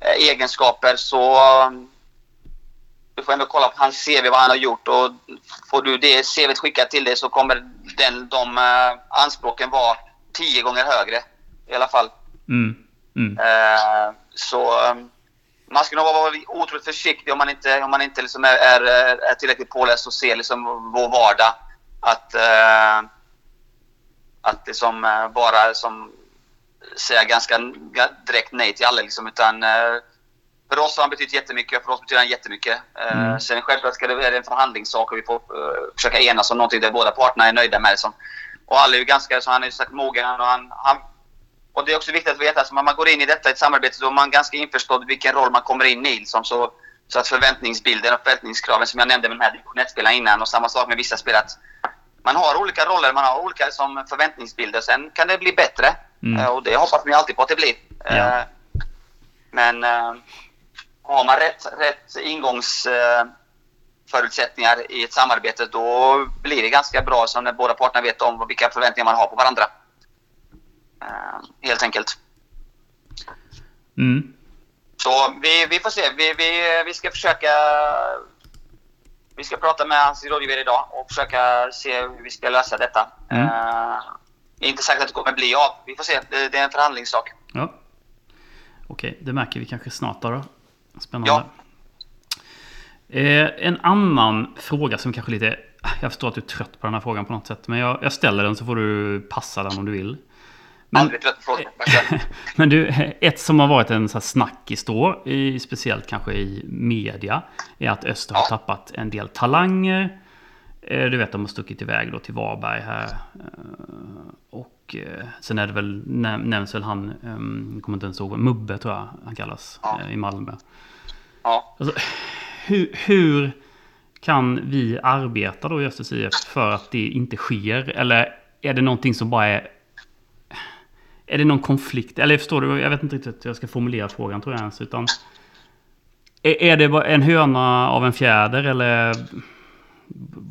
eh, egenskaper så um, du får ändå kolla på hans CV, vad han har gjort. Och får du det CVt skickat till dig så kommer den, de uh, anspråken vara tio gånger högre. I alla fall. Mm. Mm. Eh, så um, man ska nog vara otroligt försiktig om man inte, om man inte liksom är, är, är tillräckligt påläst och ser liksom vår vardag. Att, eh, att liksom bara som säga ganska direkt nej till alla. Liksom, utan, eh, för oss har han betytt jättemycket, för oss betyder han jättemycket. Eh, Mm. Sen självklart ska det vara en förhandlingssak och vi får eh, försöka enas om någonting där båda parterna är nöjda med. Liksom. Och alla är ju ganska, så han är ju sagt mogen och han, han och det är också viktigt att veta att om man går in i detta i ett samarbete så är man ganska införstådd vilken roll man kommer in i. Liksom, så, så att förväntningsbilden och förväntningskraven som jag nämnde med de här division 1-spelarna innan och samma sak med vissa spelare. att Man har olika roller, man har olika som förväntningsbilder. Sen kan det bli bättre. Mm. Eh, Och det hoppas man alltid på att det blir. Ja. Eh, Men eh, har man rätt, rätt ingångsförutsättningar i ett samarbete då blir det ganska bra som när båda parterna vet om vilka förväntningar man har på varandra. Helt enkelt. Mm. Så vi, vi får se. Vi, vi, vi ska försöka... Vi ska prata med hans rådgivare idag och försöka se hur vi ska lösa detta. Mm. Är inte säkert att det kommer bli av. Vi får se. Det, det är en förhandlingssak. Ja. Okej, det märker vi kanske snart då. Spännande. Ja. Eh, en annan fråga som kanske lite... Jag förstår att du är trött på den här frågan på något sätt. Men jag, jag ställer den så får du passa den om du vill. Men, men du, ett som har varit en så här snackis då, i, speciellt kanske i media, är att Öster har tappat en del talanger. Eh, Du vet, de har stuckit iväg då till Varberg här. Eh, Och eh, sen är det väl, näm- nämns väl han, ehm, jag kommer inte ens ihåg, Mubbe tror jag han kallas, Ja. i Malmö. Ja. Alltså, hur, hur kan vi arbeta då i Östers IF för att det inte sker? Eller är det någonting som bara är... Är det någon konflikt? Eller förstår du? Jag vet inte riktigt hur jag ska formulera frågan tror jag ens. Utan, är, är det en höna av en fjäder eller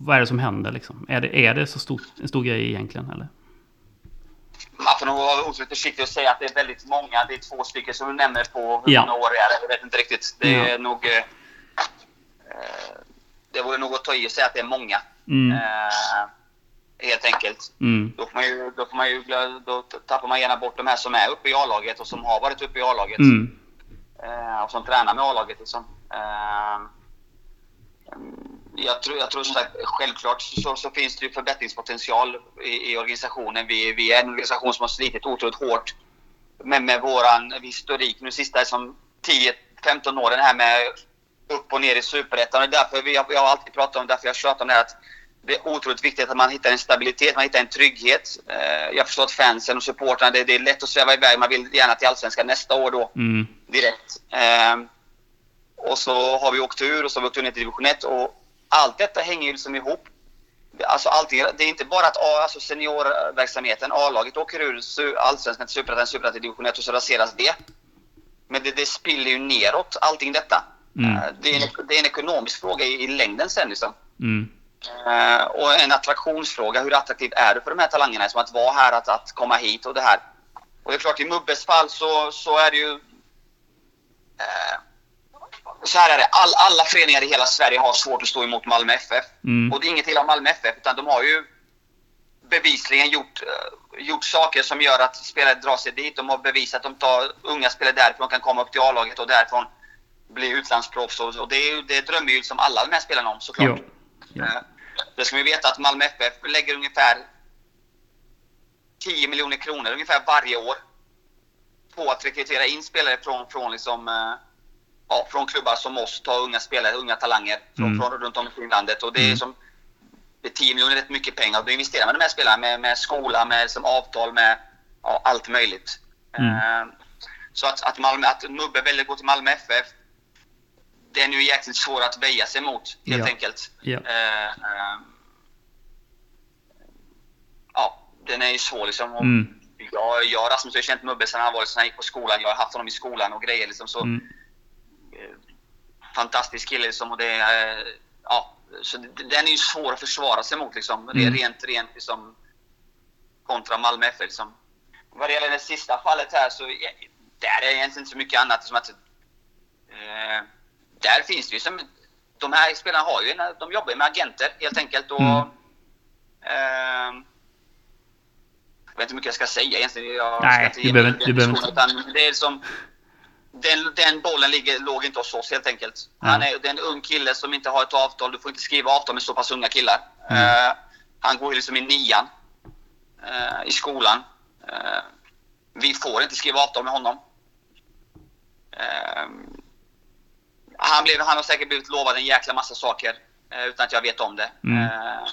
vad är det som händer liksom? Är det, är det så stor, en stor grej egentligen eller? Man får nog vara otroligt försiktig och säga att det är väldigt många. Det är två stycken som du nämner på hur Ja. många år det är. Jag vet inte riktigt. Det Ja. är nog... eh, Eh, det vore nog att ta i och säga att det är många. Mm. Eh, helt enkelt. Mm. Då får man ju, då, får man ju, då tappar man gärna bort de här som är uppe i A-laget och som har varit uppe i A-laget. Mm. Eh, och som tränar med A-laget. Liksom. Eh, jag, tror, jag tror som sagt, självklart så, så finns det ju förbättringspotential i, i organisationen. Vi, vi är en organisation som har slitit otroligt hårt med, med våran historik nu sista som 10-15 åren här med upp och ner i superettan. Och därför vi, har- jag har alltid pratat om, därför jag tjatar om det här, att det är otroligt viktigt att man hittar en stabilitet, man hittar en trygghet. Eh, jag förstår att fansen och supportrarna, det, är lätt att sväva iväg. Man vill gärna till Allsvenskan nästa år då Mm. direkt. Ehm, och så har vi åkt ur och så har vi åkt ur ner till division 1 och allt detta hänger ju liksom ihop. Alltså allting, det är inte bara att alltså seniorverksamheten, A-laget åker ur allsvenskan till superettan, superettan till division 1 och så raseras det. Men det, det spiller ju neråt, allting detta. Mm. Eh, Det, är en, det är en ekonomisk fråga i, i längden sen liksom. Mm. Eh, och en attraktionsfråga. Hur attraktiv är du för de här talangerna? Som att vara här, att, att komma hit och det här. Och det är klart, i Mubbes fall så, så är det ju... Eh, så här är det. All, alla föreningar i hela Sverige har svårt att stå emot Malmö FF. Mm. Och det är inget illa om Malmö FF, utan de har ju bevisligen gjort, eh, gjort saker som gör att spelare drar sig dit. De har bevisat att de tar unga spelare därifrån, kan komma upp till A-laget och därifrån bli utlandsproffs. Och, och det, är det drömmer ju som alla de här spelarna om såklart. Jo. Ja. Eh, Det ska vi veta att Malmö FF lägger ungefär 10 miljoner kronor ungefär varje år på att rekrytera in spelare från, från, liksom, eh, ja, från klubbar som oss, ta unga spelare, unga talanger från, Mm. från runt om i landet. Och det är Mm. som det är 10 miljoner är rätt mycket pengar. Då investerar man i de här spelarna med, med skola, med som avtal, med ja, allt möjligt. Mm. Eh, så att, att, Malmö, att Mubbe väljer att gå till Malmö FF, den är ju jäkligt svår att väja sig mot, helt Ja. enkelt. Ja. Eh, eh, ja, den är ju svår liksom. Och Mm. Jag, jag och Rasmus har ju känt Mubbe sedan han var sedan han gick på skolan. Jag har haft honom i skolan och grejer liksom. Så, Mm. eh, fantastisk kille liksom. Och det, eh, ja, så det- den är ju svår att försvara sig mot liksom. Det är Mm. rent, rent liksom, kontra Malmö FF liksom. Vad det gäller det sista fallet här så ja, där är egentligen inte så mycket annat. Som att, eh, där finns det ju som... De här spelarna har ju, de jobbar med agenter helt enkelt. Och, Mm. ehm, jag vet inte hur mycket jag ska säga egentligen. Jag Nej, ska inte du behöver inte- du behöver utan Det är som... den, den bollen ligger, låg inte hos oss helt enkelt. Han är, det är en ung kille som inte har ett avtal. Du får inte skriva avtal med så pass unga killar. Eh, han går ju liksom i nian eh, i skolan. Eh, vi får inte skriva avtal med honom. Eh, han, blev, han har säkert blivit lovad en jäkla massa saker eh, utan att jag vet om det. Mm. Eh,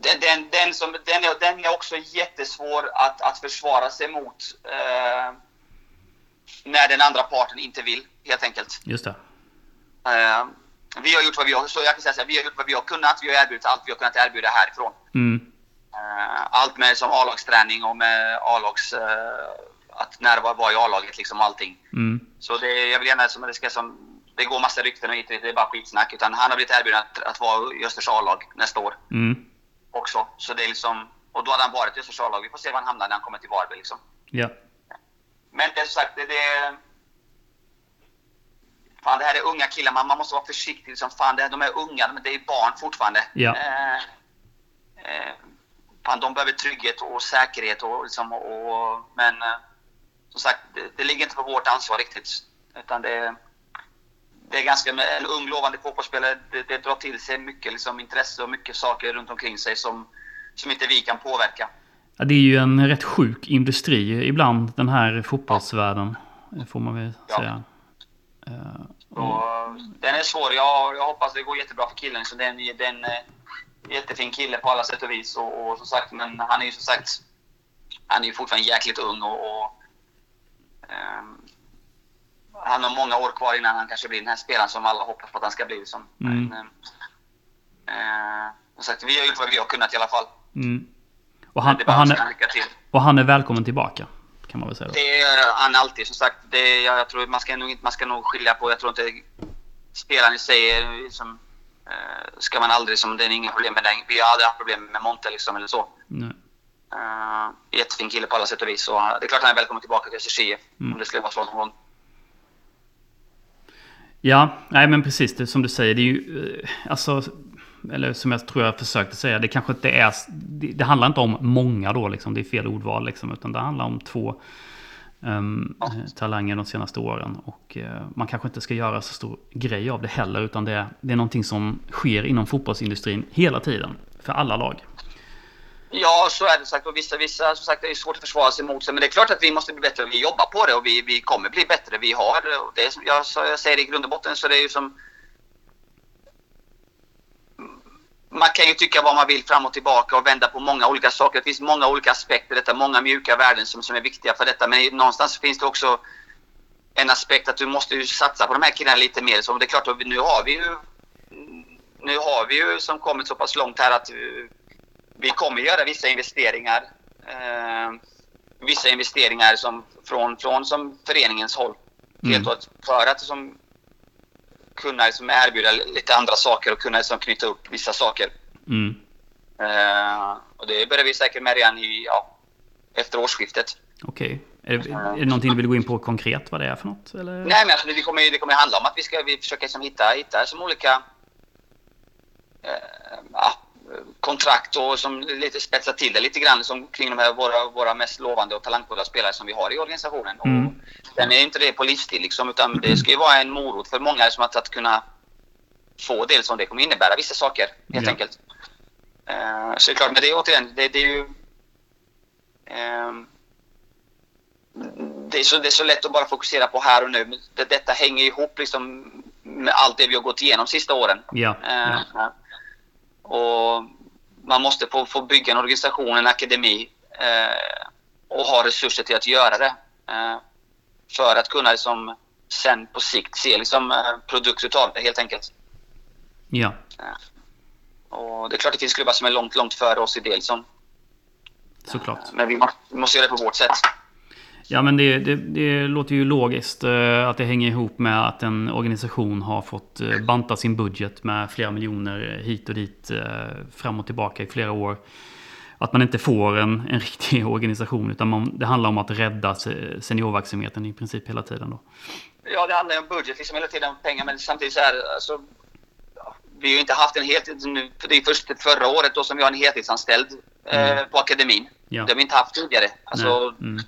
den, den, den, som, den, är, den är också jättesvår att, att försvara sig mot eh, när den andra parten inte vill, helt enkelt. Just det. Eh, vi har gjort vad vi har, så jag kan säga så här, vi har gjort vad vi har kunnat. Vi har erbjudit allt vi har kunnat erbjuda härifrån. Mm. Eh, allt med som A-lagsträning och med A-lags... Att närvara vara i A-laget liksom allting. Mm. Så det, jag vill gärna som det ska som... Det går massa rykten och hit det är bara skitsnack. Utan han har blivit erbjuden att, att vara i Östers A-lag nästa år Mm. också. Så det är liksom... Och då hade han varit i Östers A-lag. Vi får se var han hamnar när han kommer till Varberg liksom. Ja. Men det är som sagt, det, det... Fan, det här är unga killar. Man, man måste vara försiktig. Liksom, fan, det, de är unga, men det är barn fortfarande. Ja. Eh, eh, fan, de behöver trygghet och säkerhet. Och, liksom, och, men eh, som sagt, det, det ligger inte på vårt ansvar riktigt. Utan det, det är ganska... En ung lovande fotbollsspelare, det, det drar till sig mycket liksom, intresse och mycket saker runt omkring sig som, som inte vi kan påverka. Ja, det är ju en rätt sjuk industri ibland, den här fotbollsvärlden. Får man väl Ja. säga. Eh, Så, Den är svår. Jag, jag hoppas det går jättebra för killen. Så det är en, det är en eh, jättefin kille på alla sätt och vis. Och, och som sagt, men han är ju som sagt han är ju fortfarande jäkligt ung och, och han har många år kvar innan han kanske blir den här spelaren som alla hoppas på att han ska bli. Som. Mm. Men, eh, som sagt, vi har gjort vad vi har kunnat i alla fall. Mm. Och, han, och, han är, och han är välkommen tillbaka. Kan man väl säga. Då. Det är han alltid. Som sagt, det jag, jag tror man ska, nog, man ska nog skilja på... Jag tror inte spelaren i sig är liksom, eh, ska man aldrig... Som, det är inga problem med den. Vi har aldrig haft problem med Monte liksom, eller så. Nej. Uh, jättefin kille på alla sätt och vis. Så, eh, det är klart han är välkommen tillbaka till SSIF Mm. om det skulle vara så någon gång. Ja, nej men precis det som du säger. Det är ju, eh, alltså, eller som jag tror jag försökte säga, det kanske inte är, det, det handlar inte om många då liksom, det är fel ordval liksom, utan det handlar om två ehm, Ja. eh, talanger de senaste åren. Och eh, man kanske inte ska göra så stor grej av det heller, utan det, det är någonting som sker inom fotbollsindustrin hela tiden, för alla lag. Ja, så är det sagt. Och vissa, vissa som sagt, det är svårt att försvara sig mot sig. Men det är klart att vi måste bli bättre. Vi jobbar på det och vi, vi kommer bli bättre. Vi har, och det är, som jag, så jag säger i grund och botten så det är ju som... Man kan ju tycka vad man vill fram och tillbaka och vända på många olika saker. Det finns många olika aspekter detta, många mjuka värden som, som är viktiga för detta. Men någonstans finns det också en aspekt att du måste ju satsa på de här killarna lite mer. Så det är klart, att vi- nu har vi ju... Nu har vi ju som kommit så pass långt här att eh, vi kommer göra vissa investeringar. Eh, vissa investeringar som från, från som föreningens håll. Mm. Helt och för att som, kunna liksom erbjuda lite andra saker och kunna liksom knyta upp vissa saker. Mm. Eh, och det börjar vi säkert med redan i, ja, efter årsskiftet. Okej. Är, det, är det någonting du vill gå in på konkret vad det är för något? Eller? Nej, men alltså, det, kommer, det kommer handla om att vi ska vi försöka liksom hitta, hitta som olika eh, kontrakt och som lite spetsa till det lite grann som kring de här våra, våra mest lovande och talangfulla spelare som vi har i organisationen. Mm. Och sen är inte det på livstid liksom, utan det ska ju vara en morot för många som att, att kunna få det som det kommer innebära vissa saker helt Ja. enkelt. Eh, så det är klart, men det är återigen, det, det är ju ehm, det är, så, det är så lätt att bara fokusera på här och nu. Det, detta hänger ihop liksom med allt det vi har gått igenom sista åren. Ja. Eh, ja. Och man måste få, få bygga en organisation, en akademi eh, och ha resurser till att göra det. Eh, för att kunna liksom, sen på sikt se liksom, eh, produkt utav det helt enkelt. ja. Och det är klart det finns klubbar som är långt, långt före oss i det. Liksom. Såklart. Men vi måste, vi måste göra det på vårt sätt. Ja men det, det, det låter ju logiskt eh, att det hänger ihop med att en organisation har fått eh, banta sin budget med flera miljoner hit och dit eh, fram och tillbaka i flera år. Att man inte får en, en riktig organisation utan man, det handlar om att rädda se- seniorverksamheten i princip hela tiden. Då. Ja, det handlar ju om budget liksom hela tiden, pengar. Men samtidigt så är det, alltså, vi har ju inte haft en heltid nu. för Det är först förra året då som vi har en heltidsanställd eh, Mm. på akademin. Ja. Det har vi inte haft tidigare. Alltså, Nej. Mm.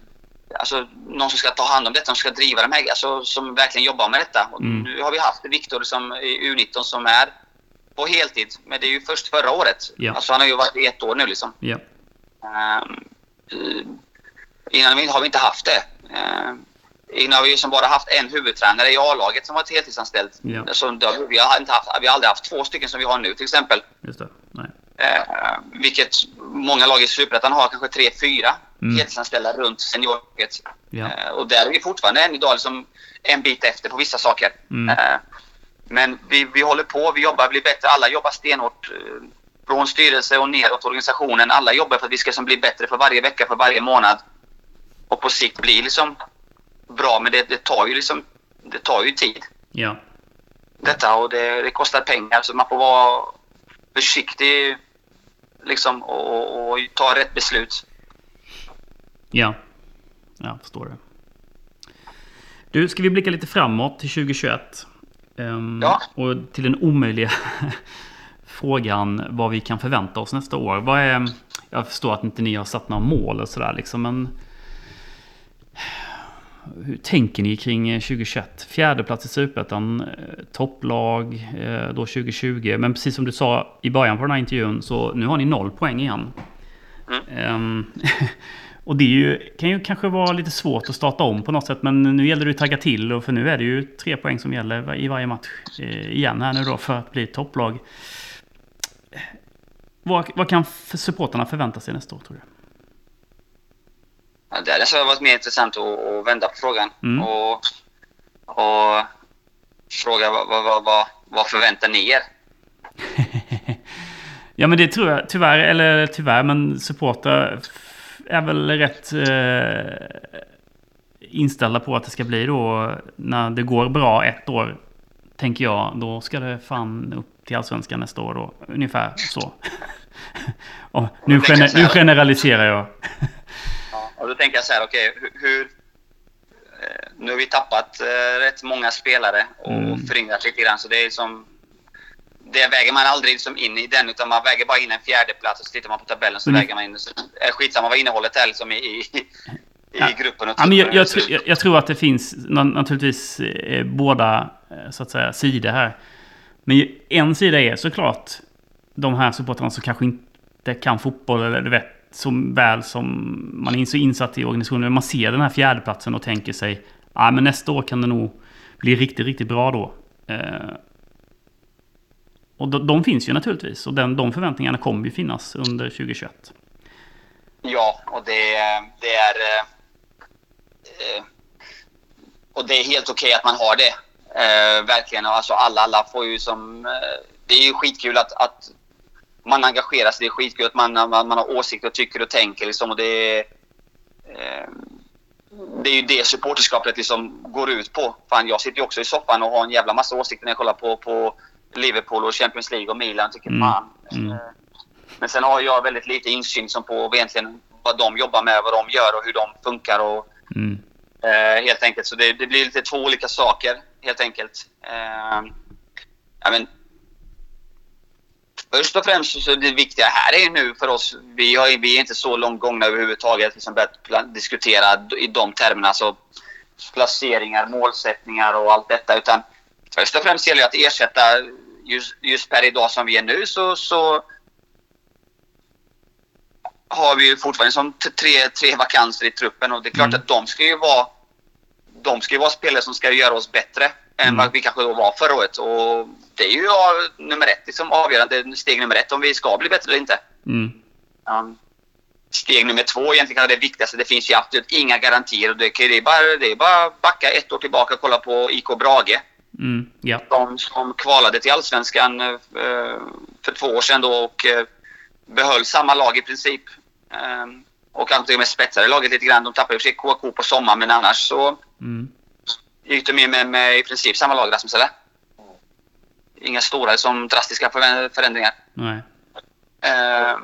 Alltså, någon som ska ta hand om detta, som ska driva de här, alltså, som verkligen jobbar med detta. Mm. Nu har vi haft Viktor som i U19 som är på heltid, men det är ju först förra året. Ja. Alltså, han har ju varit i ett år nu liksom. Ja. Ehm, eh, innan vi- har vi inte haft det. Ehm, innan har vi som bara haft en huvudtränare i A-laget som varit heltidsanställd. Ja. Så då, vi, har inte haft, vi har aldrig haft två stycken som vi har nu till exempel. Just det. Nej. Eh, vilket många lag i Superettan har kanske tre, fyra Mm. heltidsanställda runt seniorlaget. Ja. Eh, och där är vi fortfarande än idag liksom en bit efter på vissa saker. Mm. Eh, men vi, vi håller på, vi jobbar, blir bättre. Alla jobbar stenhårt. eh, Från styrelse och neråt organisationen. Alla jobbar för att vi ska som bli bättre för varje vecka, för varje månad. Och på sikt bli liksom bra. Men det, det tar ju liksom det tar ju tid Ja. detta och det, det kostar pengar så man får vara försiktig liksom och, och, och ta rätt beslut. Ja. Jag förstår det. Du, ska vi blicka lite framåt till 2021? Ehm, Ja. Och till den omöjliga frågan vad vi kan förvänta oss nästa år. Vad är, jag förstår att inte ni har satt några mål och sådär liksom, men hur tänker ni kring eh, 2021? Fjärde plats i Superettan, eh, topplag eh, då 2020. Men precis som du sa i början på den här intervjun så nu har ni noll poäng igen. Ehm, och det ju, kan ju kanske vara lite svårt att starta om på något sätt. Men nu gäller det att tagga till. Och för nu är det ju tre poäng som gäller i varje match eh, igen här nu då för att bli topplag. Vad, vad kan supportarna förvänta sig nästa år tror du? Ja, Det hade så varit mer intressant att, att vända på frågan Mm. och, och fråga vad, vad, vad, vad, förväntar ni er? Ja men det tror jag tyvärr, eller tyvärr, men supportrar är väl rätt eh, inställda på att det ska bli då när det går bra ett år. Tänker jag, då ska det fan upp till allsvenskan nästa år då. Ungefär så. Och nu, gener- nu generaliserar jag. Ja, och då tänker jag så här, okej, hur, hur... eh, Nu har vi tappat eh, rätt många spelare och Mm. föryngrat lite grann, så det är som... Det väger man aldrig liksom in i den, utan man väger bara in en fjärde plats och så tittar man på tabellen så Mm. väger man in... Så, är skitsamma vad innehållet är liksom i, i, i Ja. gruppen. Och Ja, men jag, jag, jag, jag tror att det finns na- naturligtvis eh, båda eh, så att säga, sidor här. Men en sida är såklart de här supportrarna som kanske inte kan fotboll eller du vet så väl som man är så insatt i organisationen. Men Man ser den här fjärdeplatsen och tänker sig ja, men nästa år kan det nog bli riktigt, riktigt bra då. Eh, och de, de finns ju naturligtvis och den, de förväntningarna kommer ju finnas under 2021. Ja, och det, det är... eh, och det är helt okej att man har det. Eh, verkligen. Alltså alla, alla får ju som... Eh, det är ju skitkul att, att man engagerar sig. Det är skitkul att man, man, man har åsikter och tycker och tänker. Liksom, och det, är, eh, det är ju det supporterskapet liksom går ut på. Fan, jag sitter ju också i soffan och har en jävla massa åsikter när jag kollar på, på Liverpool och Champions League och Milan. Tycker Mm. fan. Mm. Eh, Men sen har jag väldigt lite insyn som på egentligen vad de jobbar med, vad de gör och hur de funkar. Och, Mm. eh, helt enkelt. Så det, det blir lite två olika saker, helt enkelt. Eh, ja, men, först och främst så det viktiga här är ju nu för oss, vi, har, vi är inte så långt gångna överhuvudtaget att liksom börjat diskutera i de termerna. Alltså placeringar, målsättningar och allt detta. Utan först och främst gäller det att ersätta, just, just per idag som vi är nu, så, så har vi ju fortfarande som tre, tre vakanser i truppen och det är klart Mm. att de ska ju vara de ska ju vara spelare som ska göra oss bättre än Mm. vad vi kanske då var förra året. Och det är ju nummer ett, liksom avgörande steg nummer ett om vi ska bli bättre eller inte. Mm. Um, steg nummer två egentligen kanske det viktigaste. Det finns ju absolut inga garantier. Och det, är bara, det är bara backa ett år tillbaka och kolla på IK Brage. Mm. Ja. De som kvalade till Allsvenskan eh, för två år sedan då och eh, behöll samma lag i princip. Eh, och kanske till och med spetsade laget lite grann. De tappade i och för sig KK på sommaren men annars så Mm. gick de in med, med i princip samma lag Rasmus eller? Inga stora som drastiska förändringar. Nej. Eh,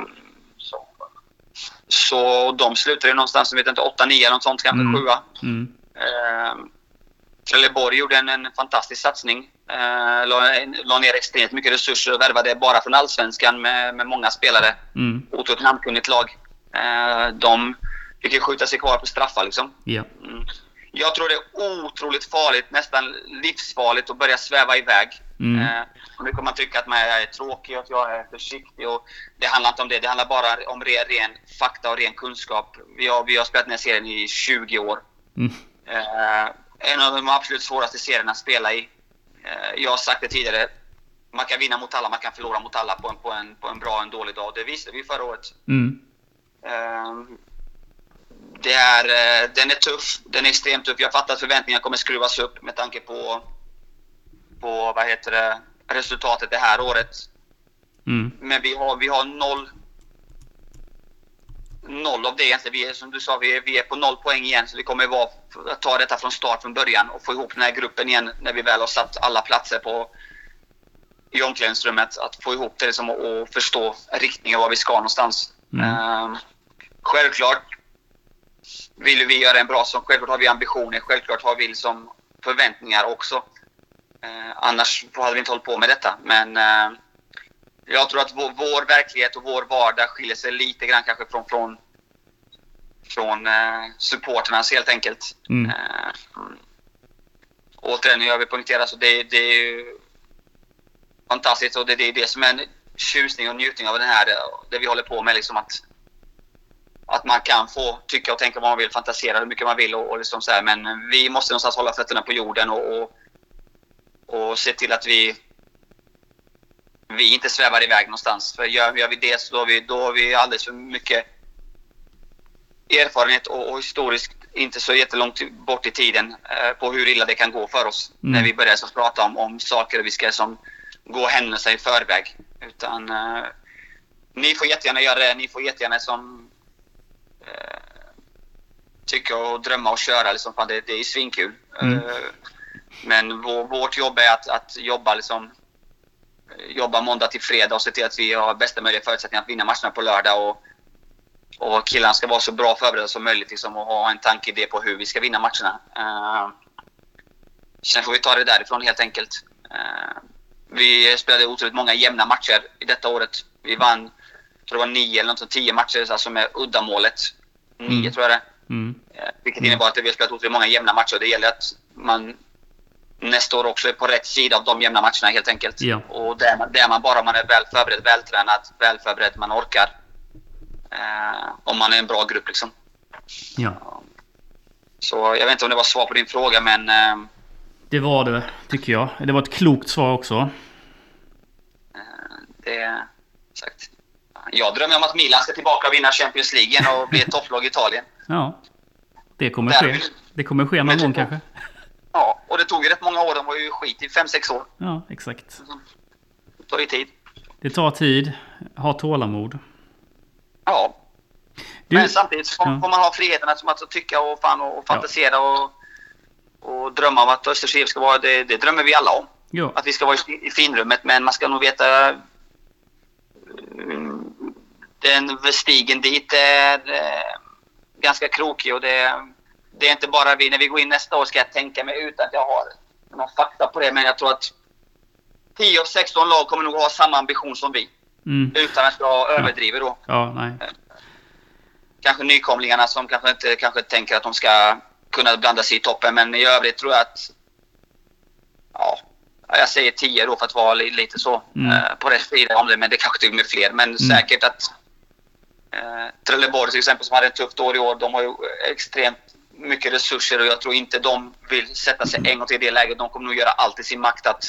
så de slutade ju någonstans, jag vet inte, 8-9 eller något sånt, kanske Mm. 7 Mm. Eh, Trelleborg gjorde en, en fantastisk satsning. Eh, la, la ner extremt mycket resurser och värvade bara från Allsvenskan med, med många spelare. Mm. Otroligt namnkunnigt lag. Eh, de vi kan skjuta sig kvar på straffar liksom. Ja. Mm. Jag tror det är otroligt farligt, nästan livsfarligt att börja sväva iväg. Mm. Eh, nu kommer man tycka att man är tråkig och att jag är försiktig. Och det handlar inte om det. Det handlar bara om ren, ren fakta och ren kunskap. Vi har, vi har spelat den här serien i 20 år. Mm. Eh, en av de absolut svåraste serierna att spela i. Eh, jag har sagt det tidigare. Man kan vinna mot alla, man kan förlora mot alla på en, på en, på en bra och en dålig dag. Det visade vi förra året. Mm. Ehm, Det är, eh, den är tuff. Den är extremt tuff. Jag fattar att förväntningarna kommer skruvas upp med tanke på, på vad heter det, resultatet det här året. Mm. Men vi har, vi har noll, noll av det egentligen. Vi är, som du sa, vi är, vi är på noll poäng igen. Så det kommer vara att ta detta från start från början och få ihop den här gruppen igen när vi väl har satt alla platser på i omklädningsrummet. Att få ihop det liksom, och, och förstå riktningen var vi ska någonstans. Mm. Ehm, självklart vill vi göra en bra säsong. Självklart har vi ambitioner. Självklart har vi liksom förväntningar också. Eh, annars hade vi inte hållit på med detta. Men eh, jag tror att vår, vår verklighet och vår vardag skiljer sig lite grann kanske från, från, från eh, supporternas helt enkelt. Mm. Eh, återigen, jag vill poängtera så det, det är ju fantastiskt och det, det är det som är en tjusning och njutning av den här, det vi håller på med. Liksom att, att man kan få tycka och tänka vad man vill, fantisera hur mycket man vill och, och liksom så här, men vi måste någonstans hålla fötterna på jorden och, och, och se till att vi vi inte svävar iväg någonstans. För gör, gör vi det så då har vi, då har vi alldeles för mycket erfarenhet och, och historiskt inte så jättelångt bort i tiden eh, på hur illa det kan gå för oss Mm. när vi börjar så prata om, om saker vi ska som gå händelser i förväg. Utan eh, ni får jättegärna göra det. Ni får jättegärna som eh, tycka och drömma och köra. Liksom, fan, det, det är svinkul. Mm. Eh, men vår, vårt jobb är att, att jobba liksom jobba måndag till fredag och se till att vi har bästa möjliga förutsättningar att vinna matcherna på lördag. Och, och killarna ska vara så bra förberedda som möjligt liksom, och ha en tankeidé på hur vi ska vinna matcherna. Uh, sen får vi ta det därifrån helt enkelt. Uh, vi spelade otroligt många jämna matcher i detta året. Vi vann, tror det var nio eller något, tio matcher alltså med uddamålet. Nio Mm. tror jag det Mm. Eh, Vilket innebar att vi har spelat otroligt många jämna matcher. Det gäller att man nästa år också är på rätt sida av de jämna matcherna helt enkelt. Ja. Och det är, man, det är man bara man är väl förberedd, vältränad, väl förberedd, man orkar. Eh, om man är en bra grupp liksom. Ja. Så jag vet inte om det var svar på din fråga men eh, Det var det, tycker jag. Det var ett klokt svar också. det är sagt. Jag drömmer om att Milan ska tillbaka och vinna Champions League och bli ett topplag i Italien. Ja. Det kommer Där ske. Det kommer ske någon det- gång kanske. Ja, och det tog ju rätt många år. De var ju skit i 5-6 år. Ja, exakt. Det tar ju tid. Det tar tid. Ha tålamod. Ja, Du, Men samtidigt får, Ja. får man ha friheten att, att tycka och, fan och, och fantisera och, och drömma om att Östers IF ska vara... Det, det drömmer vi alla om. ja. Att vi ska vara i, finrummet. Men man ska nog veta... mm, Den stigen dit är eh, ganska krokig och det, det är inte bara vi. När vi går in nästa år ska jag tänka mig ut att jag har någon fakta på det. Men jag tror att 10 av 16 lag kommer nog ha samma ambition som vi. Mm. Utan att jag överdriver då Ja, nej. kanske nykomlingarna som kanske inte kanske tänker att de ska kunna blanda sig i toppen. Men i övrigt tror jag att... Ja, jag säger 10 då för att vara li- lite så Mm. eh, på rätt sida om det. Men det kanske till och med fler. Men säkert att... Eh, Trelleborg till exempel som hade ett tufft år i år. De har ju extremt mycket resurser och jag tror inte de vill sätta sig en gång till i det läget. De kommer nog göra allt i sin makt att...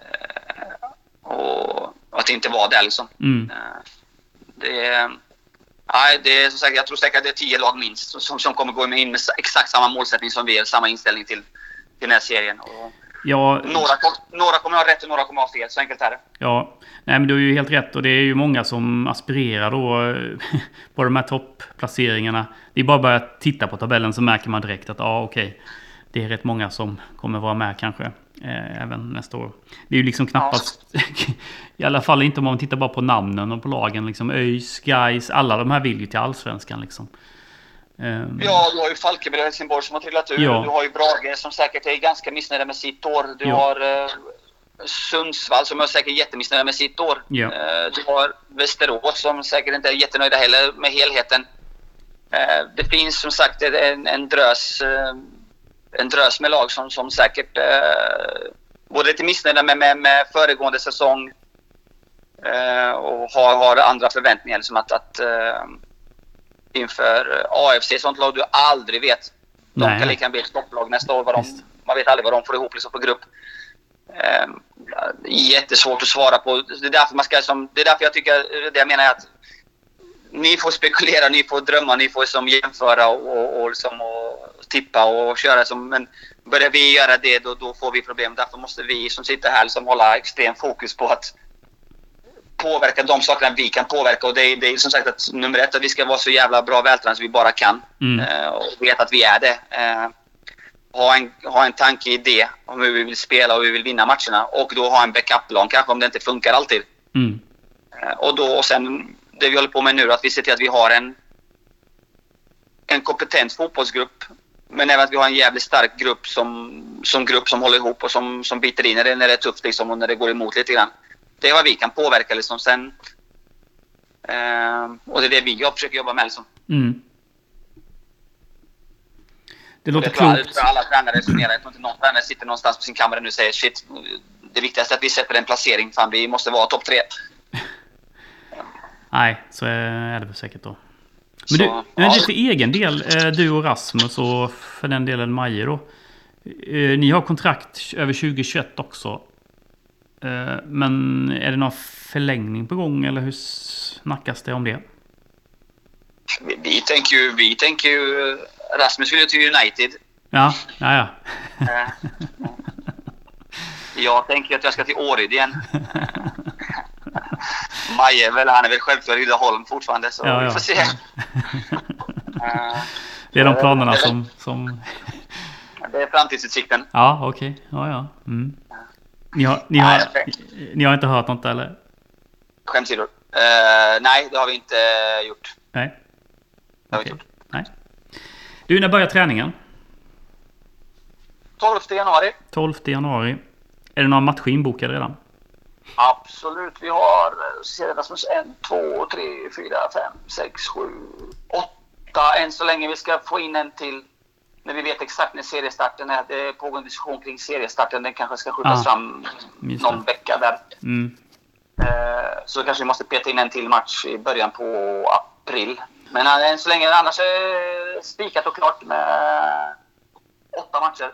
Eh, och att inte vara där liksom. Mm. Eh, Det nej, det är som sagt, jag tror säkert att det är tio lag minst som, som kommer gå in med exakt samma målsättning som vi, samma inställning till, till den här serien. Och Ja, några, kom- några kommer ha rätt och några kommer ha fel, så enkelt är det. Ja, nej men du har ju helt rätt och det är ju många som aspirerar då på de här topplaceringarna. Det är bara att börja titta på tabellen så märker man direkt att ja okej, det är rätt många som kommer vara med kanske eh, även nästa år. Det är ju liksom knappast, i alla fall inte om man tittar bara på namnen och på lagen liksom ÖIS, Gais, alla de här vill ju till allsvenskan liksom. Ehm, Ja, du har ju Falkenberg och Helsingborg som har trillat ur. Ja. Du har ju Brage som säkert är ganska missnöjda med sitt år. Du Ja. har eh, Sundsvall som är säkert jättemissnöjda med sitt år. Ja. Eh, du har Västerås som säkert inte är jättenöjda heller med helheten. Eh, det finns som sagt en, en drös en drös med lag som, som säkert eh, både lite missnöjda med, med, med föregående säsong eh, och har, har andra förväntningar. Liksom att, att eh, inför AFC, sånt lag du aldrig vet. De Nej. kan lika gärna bli ett topplag nästa år. Vad de, Visst. man vet aldrig vad de får ihop liksom, på grupp. Eh, jättesvårt att svara på. Det är därför, man ska, som, det är därför jag tycker, det jag menar är att ni får spekulera, ni får drömma, ni får som jämföra och, och, och, liksom, och tippa och köra som... Men börjar vi göra det då, då får vi problem. Därför måste vi som sitter här liksom hålla extrem fokus på att påverka de sakerna vi kan påverka. Och det är, det är som sagt att nummer ett att vi ska vara så jävla bra vältränade som vi bara kan. Mm. Eh, och veta att vi är det. Eh, ha, en, ha en tanke i det om hur vi vill spela och hur vi vill vinna matcherna. Och då ha en backup-plan kanske om det inte funkar alltid. Mm. Eh, Och då och sen det vi håller på med nu att vi ser till att vi har en en kompetent fotbollsgrupp. Men även att vi har en jävligt stark grupp som, som grupp som håller ihop och som, som biter i när det, när det är tufft liksom, och när det går emot lite grann. Det är vad vi kan påverka liksom. Sen, eh, och det är det vi jag försöker jobba med liksom. Mm. Det låter Det tror jag, klokt. tror alla tränare resonerar. Jag tror inte någon tränare sitter någonstans på sin kammare nu och säger shit, det viktigaste är att vi sätter en placering. Fan, vi måste vara topp tre. Nej, så är det väl säkert då. Men Så, du, ja. du för egen del, eh, du och Rasmus och för den delen Maje då. eh, Ni har kontrakt över 2021 också. Eh, Men är det någon förlängning på gång eller hur snackas det om det? Vi, vi tänker ju, vi tänker ju, Rasmus vill ju till United. Ja, ja, ja. Eh, Jag tänker att jag ska till Åryd igen. Maje är väl, han är väl självklart i Rydaholm fortfarande så Ja, vi ja. får se. Eh, Det är de Ja, planerna som... som... Det är framtidsutsikten. Ja, okej. Ja, ja. Mm. Ni, har, ni, har, ni har inte hört något eller? Skämtsidor. Eh, nej, det har vi inte gjort. Nej. Det har Okej. vi inte gjort. Nej. Du, när börjar träningen? 12 januari. 12 januari. Är det några matcher inbokade redan? Absolut. Vi har Rasmus, en, två, tre, fyra, fem, sex, sju, åtta. Än så länge vi ska få in en till när vi vet exakt när seriestarten är. Det pågår en diskussion kring seriestarten. Den kanske ska skjutas Ah, fram någon vecka där. Mm. Eh, Så kanske vi måste peta in en till match i början på april. Men eh, än så länge annars är spikat och klart med åtta matcher.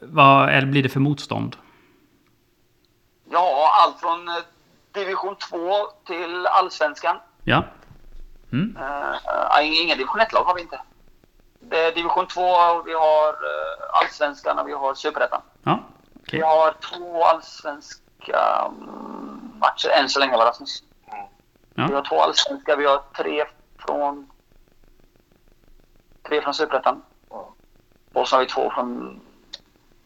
Vad är, blir det för motstånd? Ja, allt från eh, division 2 till allsvenskan. Ja. Mm. Uh, inga division 1-lag har vi inte. Det är division 2, vi har uh, allsvenskan och vi har superettan. Ja, okej. Vi har två allsvenska mm, matcher än så länge, va, Rasmus? Vi Ja. har två allsvenska, vi har tre från... Tre från superettan. Och så har vi två från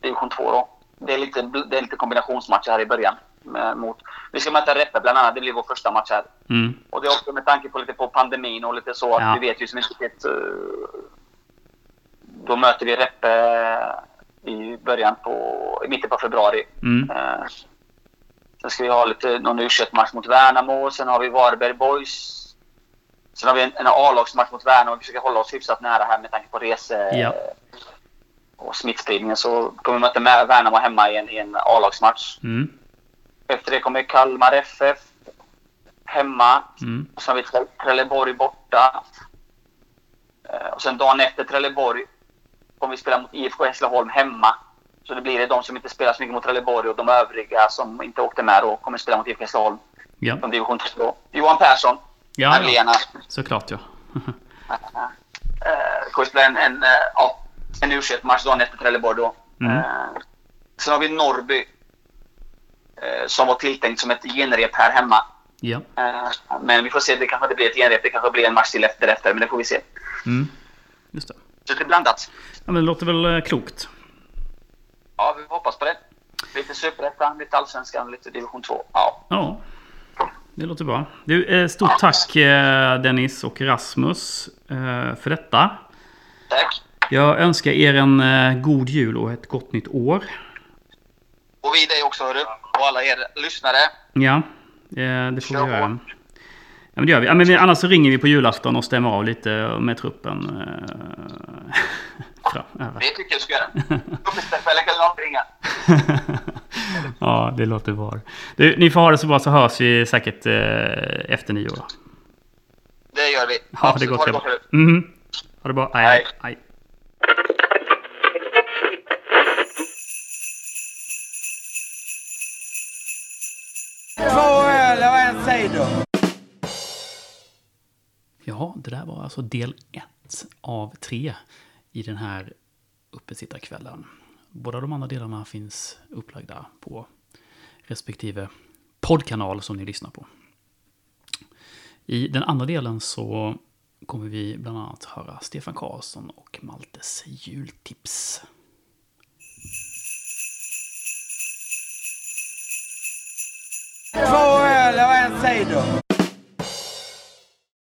division 2 då. Det är lite, det är lite kombinationsmatcher här i början. Med, mot, vi ska möta Reppe bland annat, det blir vår första match här. Mm. Och det är också med tanke på lite på pandemin och lite så att Ja. vi vet ju som inte vet. eh, Då möter vi Reppe i början på, i mitten på februari. Mm. Eh, Sen ska vi ha lite, någon u match mot Värnamo. Sen har vi Varberg Boys. Sen har vi en, en A-lagsmatch mot Värnamo. Vi försöker hålla oss hyfsat nära här med tanke på rese Ja. och smittspridningen. Så kommer vi möta med Värnamo hemma i en, i en A-lagsmatch. Mm. Efter det kommer Kalmar FF hemma. Mm. Och sen har vi Tre- Trelleborg borta. Eh, Och sen dagen efter Trelleborg kommer vi spela mot IFK Hässleholm hemma. Så det blir det de som inte spelar så mycket mot Trelleborg och de övriga som inte åkte med då kommer spela mot IFK Hässleholm Ja. från division 2. Johan Persson, Ja, ja. Magdalena, Såklart ja. eh, kommer spela en, en, eh, ja, en u match dagen efter Trelleborg då. Mm. Eh, sen har vi Norrby eh, som var tilltänkt som ett genrep här hemma. Ja. Men vi får se, det kanske inte blir ett genrep, det kanske blir en match till efter, efter men det får vi se. Mm. Just det. Är blandat. Ja, men det låter väl eh, klokt. Ja, vi hoppas på det. Lite superettan, lite allsvenskan, lite division 2. Ja. Ja. Det låter bra. Du, eh, stort tack eh, Dennis och Rasmus för detta. Tack. Jag önskar er en god jul och ett gott nytt år. Och vi dig också hörru. Och alla er lyssnare. Ja, det får Kör vi göra. på. Ja, men det gör vi. Ja, men. Annars så ringer vi på julafton och stämmer av lite med truppen. eh, fram- över. Det tycker jag du ska göra. Uppesittarkvällen kan alltid ringa. ja, det låter bra. Du, ni får ha det så bra så hörs vi säkert eh, efter nyår. Det gör vi. Ja, det går Ha så gott bra. Mhm. Ha det bra. Hej. Hej. hej. Två öl och en cider. Ja, det där var alltså del ett av tre i den här uppesittarkvällen. Båda de andra delarna finns upplagda på respektive poddkanal som ni lyssnar på. I den andra delen så kommer vi bland annat höra Stefan Karlsson och Maltes jultips. Två öl och en cider.